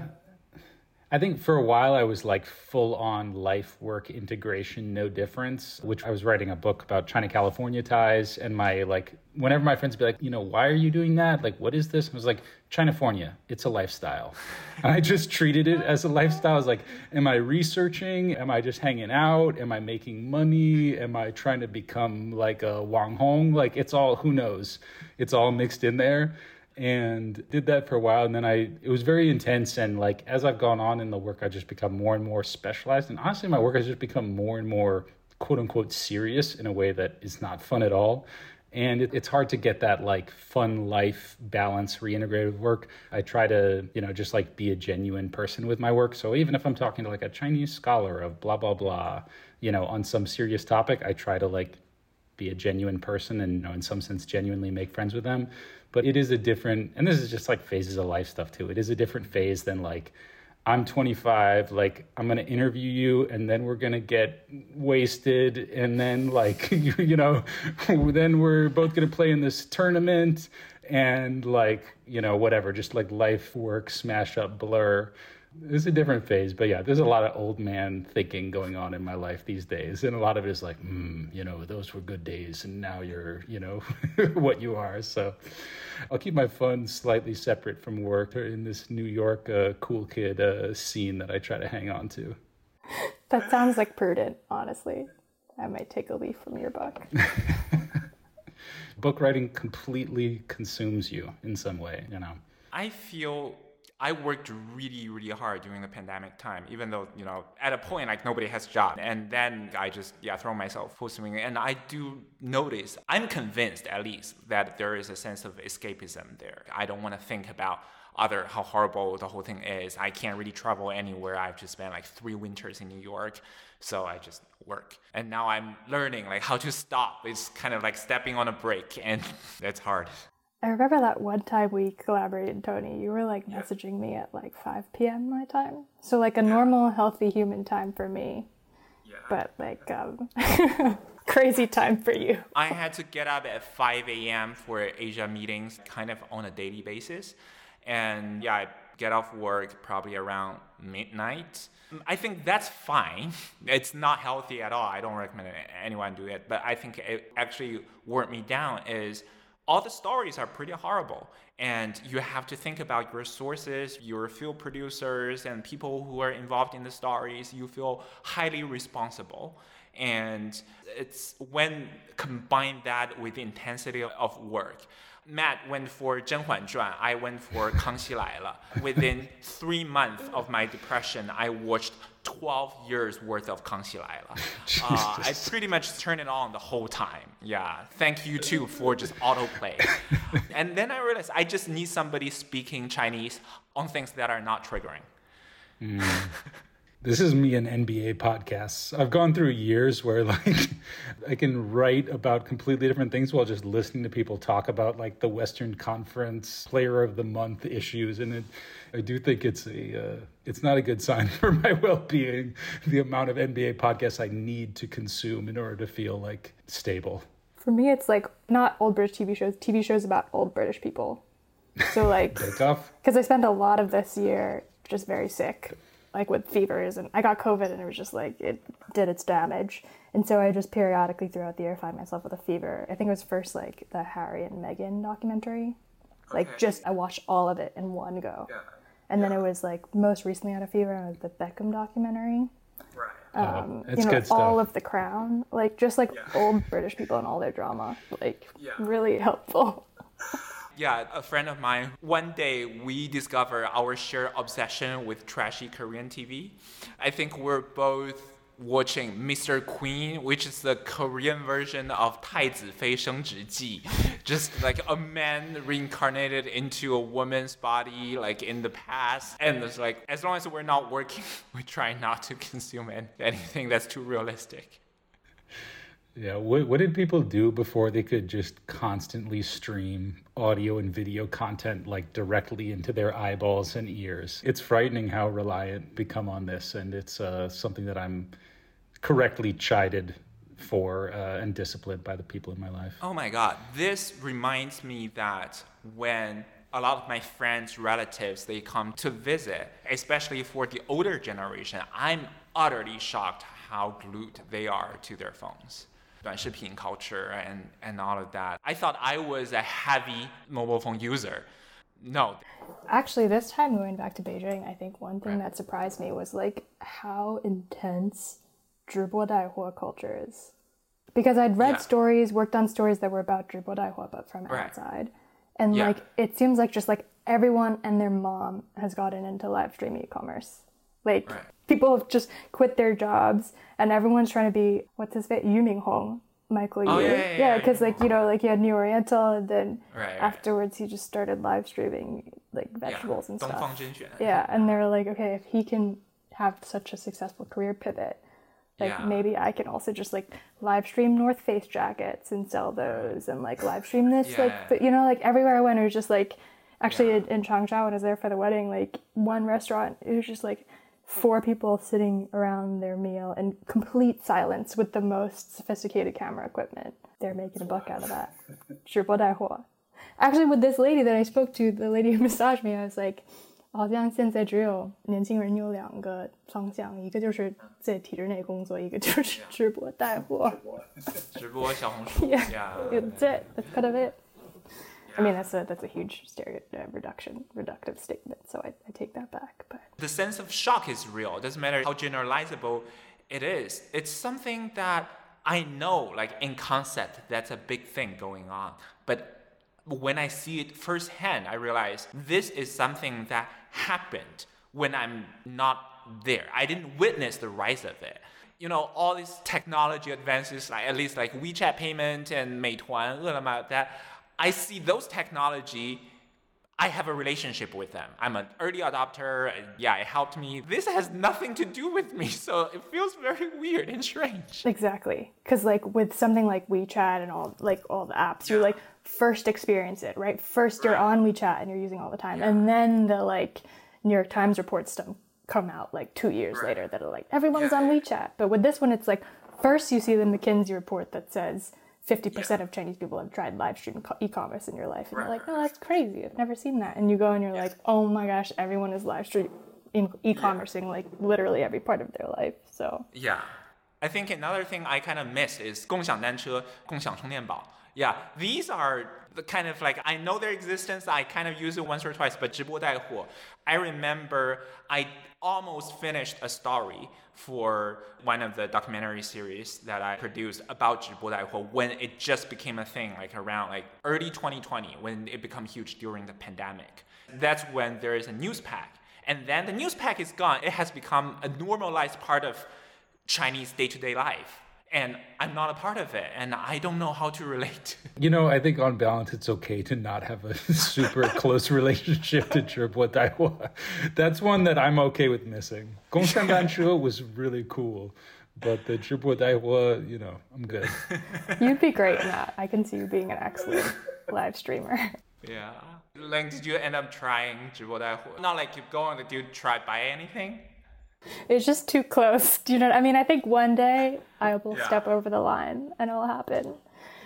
I think for a while I was like full on life work integration, no difference, which I was writing a book about China California ties. And my like, whenever my friends be like, you know, why are you doing that? Like, what is this? I was like, Chinafornia, it's a lifestyle. And I just treated it as a lifestyle. I was like, am I researching? Am I just hanging out? Am I making money? Am I trying to become like a Wang Hong? Like, it's all, who knows? It's all mixed in there and did that for a while and then i it was very intense and like as i've gone on in the work i just become more and more specialized and honestly my work has just become more and more quote unquote serious in a way that is not fun at all and it, it's hard to get that like fun life balance reintegrated with work. I try to you know just like be a genuine person with my work so even if i'm talking to like a chinese scholar of blah blah blah you know on some serious topic i try to like be a genuine person and you know, in some sense genuinely make friends with them. But it is a different and this is just like phases of life stuff too. It is a different phase than like i'm 25 like i'm going to interview you and then we're going to get wasted and then like you, you know then we're both going to play in this tournament and like you know whatever. Just like life work smash up blur it's a different phase, but yeah, there's a lot of old man thinking going on in my life these days, and a lot of it is like, mm, you know, those were good days, and now you're, you know, what you are. So, I'll keep my fun slightly separate from work in this New York uh, cool kid uh, scene that I try to hang on to. that sounds like prudent, honestly. I might take a leaf from your book. Book writing completely consumes you in some way, you know. I feel I worked really, really hard during the pandemic time, even though, you know, at a point, like nobody has a job. And then I just, yeah, throw myself full swing. And I do notice, I'm convinced at least, that there is a sense of escapism there. I don't want to think about other how horrible the whole thing is. I can't really travel anywhere. I've just spent like three winters in New York, so I just work. And now I'm learning like how to stop. It's kind of like stepping on a brake, and that's hard. I remember that one time we collaborated, Tony. You were like messaging me at like 5 p.m. my time. So, like a normal, healthy human time for me. Yeah. But like um, crazy time for you. I had to get up at 5 a.m. for Asia meetings kind of on a daily basis. And yeah, I get off work probably around midnight. I think that's fine. It's not healthy at all. I don't recommend anyone do it. But I think it actually wore me down is all the stories are pretty horrible. And you have to think about your sources, your field producers, and people who are involved in the stories. You feel highly responsible. And it's when combine that with the intensity of work. Matt went for 甄嬛传, I went for 康熙来了. Within three months of my depression, I watched 12 years worth of 康熙来了. Uh, I pretty much turned it on the whole time. Yeah, thank you too for just autoplay. and then I realized I just need somebody speaking Chinese on things that are not triggering. Mm. This is me and NBA podcasts. I've gone through years where like I can write about completely different things while just listening to people talk about like the Western Conference Player of the Month issues, and it, I do think it's a uh, it's not a good sign for my well being. The amount of NBA podcasts I need to consume in order to feel like stable. For me, it's like not old British TV shows, TV shows about old British people. So like, because I spent a lot of this year just very sick like with fevers and I got COVID and it was just like it did its damage. And so I just periodically throughout the year find myself with a fever. I think it was first like the Harry and Meghan documentary. Like just I watched all of it in one go. Yeah. And yeah. then it was like most recently had a fever and the Beckham documentary. Right. Um, oh, you know, all of the crown. Like just like yeah. old British people and all their drama. Like really helpful. Yeah, a friend of mine, one day we discovered our shared obsession with trashy Korean TV. I think we're both watching Mr. Queen, which is the Korean version of 太子妃升职记, just like a man reincarnated into a woman's body, like in the past. And it's like, as long as we're not working, we try not to consume anything that's too realistic. Yeah, what, what did people do before they could just constantly stream audio and video content like directly into their eyeballs and ears? It's frightening how reliant become on this, and it's uh, something that I'm correctly chided for uh, and disciplined by the people in my life. Oh my God, this reminds me that when a lot of my friends, relatives, they come to visit, especially for the older generation, I'm utterly shocked how glued they are to their phones. 短视频 culture and, and all of that. I thought I was a heavy mobile phone user. No. Actually, this time going back to Beijing, I think one thing right. that surprised me was like how intense 直播带货 culture is. Because I'd read yeah. stories, worked on stories that were about 直播带货, but from right. outside. And yeah. like, it seems like just like everyone and their mom has gotten into live stream e-commerce. Like, right people have just quit their jobs and everyone's trying to be what's his name Yu Minhong Michael oh, Yu yeah because yeah, yeah, like you know like he had New Oriental and then right, afterwards he just started live streaming like vegetables yeah. and stuff. Yeah and they were like okay if he can have such a successful career pivot like yeah. maybe I can also just like live stream North Face jackets and sell those and like live stream this like but you know like everywhere I went it was just like actually in, in Changsha when I was there for the wedding like one restaurant it was just like four people sitting around their meal in complete silence with the most sophisticated camera equipment. They're making a buck out of that. Actually, with this lady that I spoke to, the lady who massaged me, I was like, 好像现在只有年轻人有两个方向，一个就是在体制内工作，一个就是直播带货。直播小红书。Yeah, that's it. That's kind of it. I mean, that's a that's a huge stereotype uh, reduction reductive statement. So I, I take that back. But the sense of shock is real. It doesn't matter how generalizable it is. It's something that I know, like in concept, that's a big thing going on. But when I see it firsthand, I realize this is something that happened when I'm not there. I didn't witness the rise of it you know, all these technology advances, like at least like WeChat payment and Meituan, that I see those technology, I have a relationship with them. I'm an early adopter. Yeah, it helped me. This has nothing to do with me, so it feels very weird and strange. Exactly. Because like with something like WeChat and all like all the apps, you like first experience it, right? First you're on WeChat and you're using all the time. And then the like New York Times reports come out like two years later that are like everyone's on WeChat. But with this one it's like first you see the McKinsey report that says 50% of Chinese people have tried live stream co- e-commerce in your life. And you're like, no, that's crazy. I've never seen that. And you go and you're like, oh my gosh, everyone is live stream in- e-commercing like literally every part of their life. So Yeah. I think another thing I kind of miss is 共享单车,共享充电宝. Yeah, these are the kind of like I know their existence. I kind of use it once or twice, but 直播带货, I remember I almost finished a story for one of the documentary series that I produced about Zhibo Daihuo when it just became a thing, like around like early 2020, when it became huge during the pandemic. That's when there is a news pack. And then the news pack is gone. It has become a normalized part of Chinese day-to-day life and I'm not a part of it, and I don't know how to relate. You know, I think on balance, it's okay to not have a super close relationship to Zhibo Daihuo. That's one that I'm okay with missing. Gongshan Ganshu was really cool, but the Zhibo Daihuo, you know, I'm good. You'd be great in that. I can see you being an excellent live streamer. Yeah. Like, did you end up trying Zhibo Daihuo? Not like you go on the dude try buy anything? It's just too close. Do you know? What I mean, I think one day I will Yeah. step over the line and it'll happen.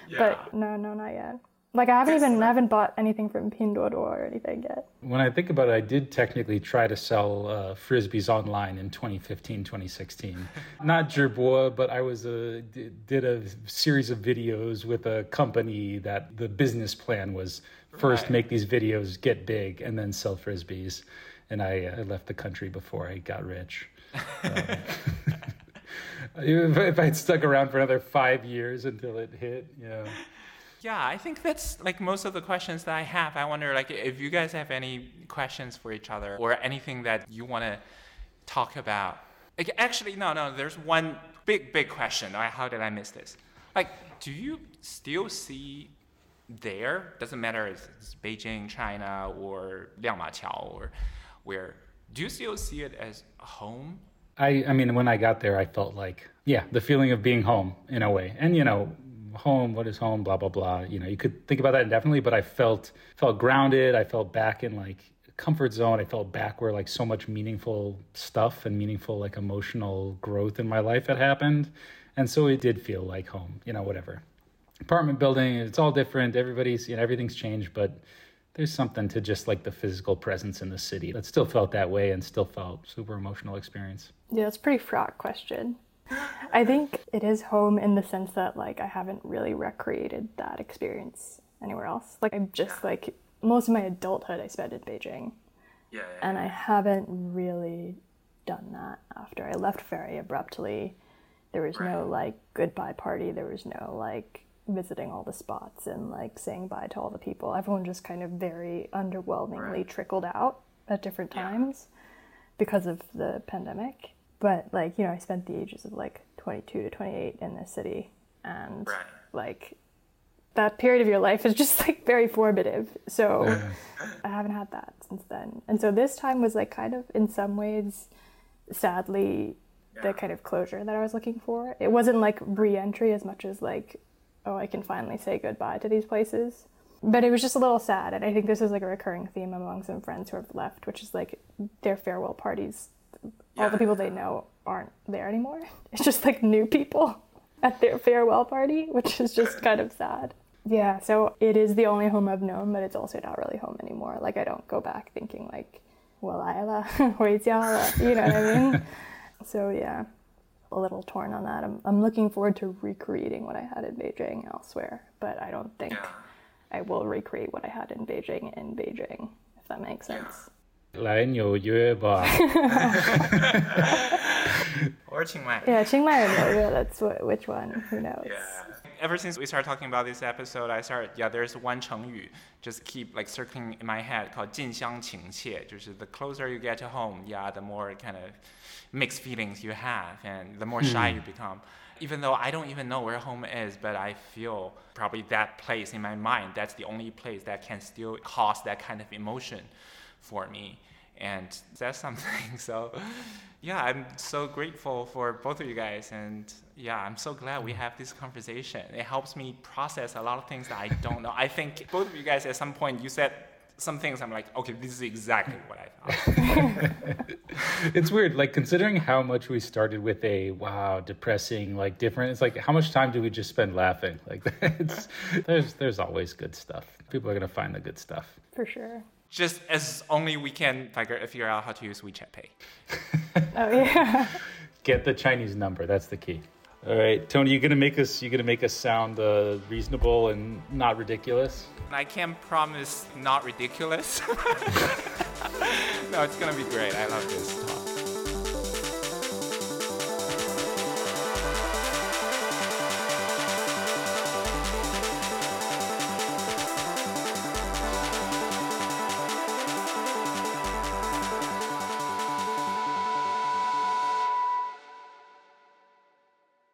Yeah. But no, no, not yet. Like I haven't even I haven't bought anything from Pinduoduo or anything yet. When I think about it, I did technically try to sell uh, frisbees online in 2015, 2016. Not Zhibo, but I was a, did a series of videos with a company that the business plan was first Right. make these videos, get big, and then sell frisbees. And I, uh, I left the country before I got rich. Um, if, if I'd stuck around for another five years until it hit, yeah. Yeah, I think that's like most of the questions that I have. I wonder like if you guys have any questions for each other or anything that you want to talk about. Like, actually, no, no. There's one big, big question. Like, How did I miss this? Like, do you still see there? Doesn't matter if it's Beijing, China, or Liangmaqiao, or where. Do you still see it as home? I, I mean, when I got there, I felt like, yeah, the feeling of being home in a way. And, you know, home, what is home, blah, blah, blah. You know, you could think about that indefinitely, but I felt, felt grounded. I felt back in like comfort zone. I felt back where like so much meaningful stuff and meaningful like emotional growth in my life had happened. And so it did feel like home, you know, whatever. Apartment building, it's all different. Everybody's, you know, everything's changed, but there's something to just like the physical presence in the city that still felt that way and still felt super emotional experience. Yeah, it's a pretty fraught question. I think it is home in the sense that like I haven't really recreated that experience anywhere else. Like I'm just like most of my adulthood I spent in Beijing. Yeah. and I haven't really done that after I left very abruptly. There was no like goodbye party. There was no like visiting all the spots and like saying bye to all the people. Everyone just kind of very underwhelmingly trickled out at different times because of the pandemic. But like, you know, I spent the ages of like 22 to 28 in this city and Right. like that period of your life is just like very formative. So I haven't had that since then. And so this time was like kind of in some ways sadly the kind of closure that I was looking for. It wasn't like re-entry as much as like oh, I can finally say goodbye to these places. But it was just a little sad, and I think this is like a recurring theme among some friends who have left, which is like their farewell parties. All the people they know aren't there anymore. It's just like new people at their farewell party, which is just kind of sad. Yeah, so it is the only home I've known, but it's also not really home anymore. Like I don't go back thinking like, well, Ayla, you know what I mean? So yeah a little torn on that. I'm, I'm looking forward to recreating what I had in Beijing elsewhere, but I don't think I will recreate what I had in Beijing in Beijing, if that makes sense. 来纽约吧。 Or Chiang Mai. Yeah, Chiang Mai or Noga, that's what, which one, who knows? Yeah. ever since we started talking about this episode, I started, yeah, there's one 成语 just keep like circling in my head called 近乡情怯. Just the closer you get to home, yeah, the more kind of mixed feelings you have and the more shy you become. Even though I don't even know where home is, but I feel probably that place in my mind, that's the only place that can still cause that kind of emotion for me and that's something. So, yeah, I'm so grateful for both of you guys, and yeah, I'm so glad we mm. have this conversation. It helps me process a lot of things that I don't know. I think both of you guys at some point you said some things I'm like, okay, this is exactly what I thought. it's weird, like considering how much we started with a wow, depressing, like different. It's like how much time do we just spend laughing? Like it's there's there's always good stuff. People are gonna find the good stuff for sure just as only we can figure, figure out how to use WeChat Pay. oh yeah. Get the Chinese number. That's the key. All right, Tony, you're gonna make us you're gonna make us sound uh, reasonable and not ridiculous. I can't promise not ridiculous. no, it's gonna be great. I love this talk.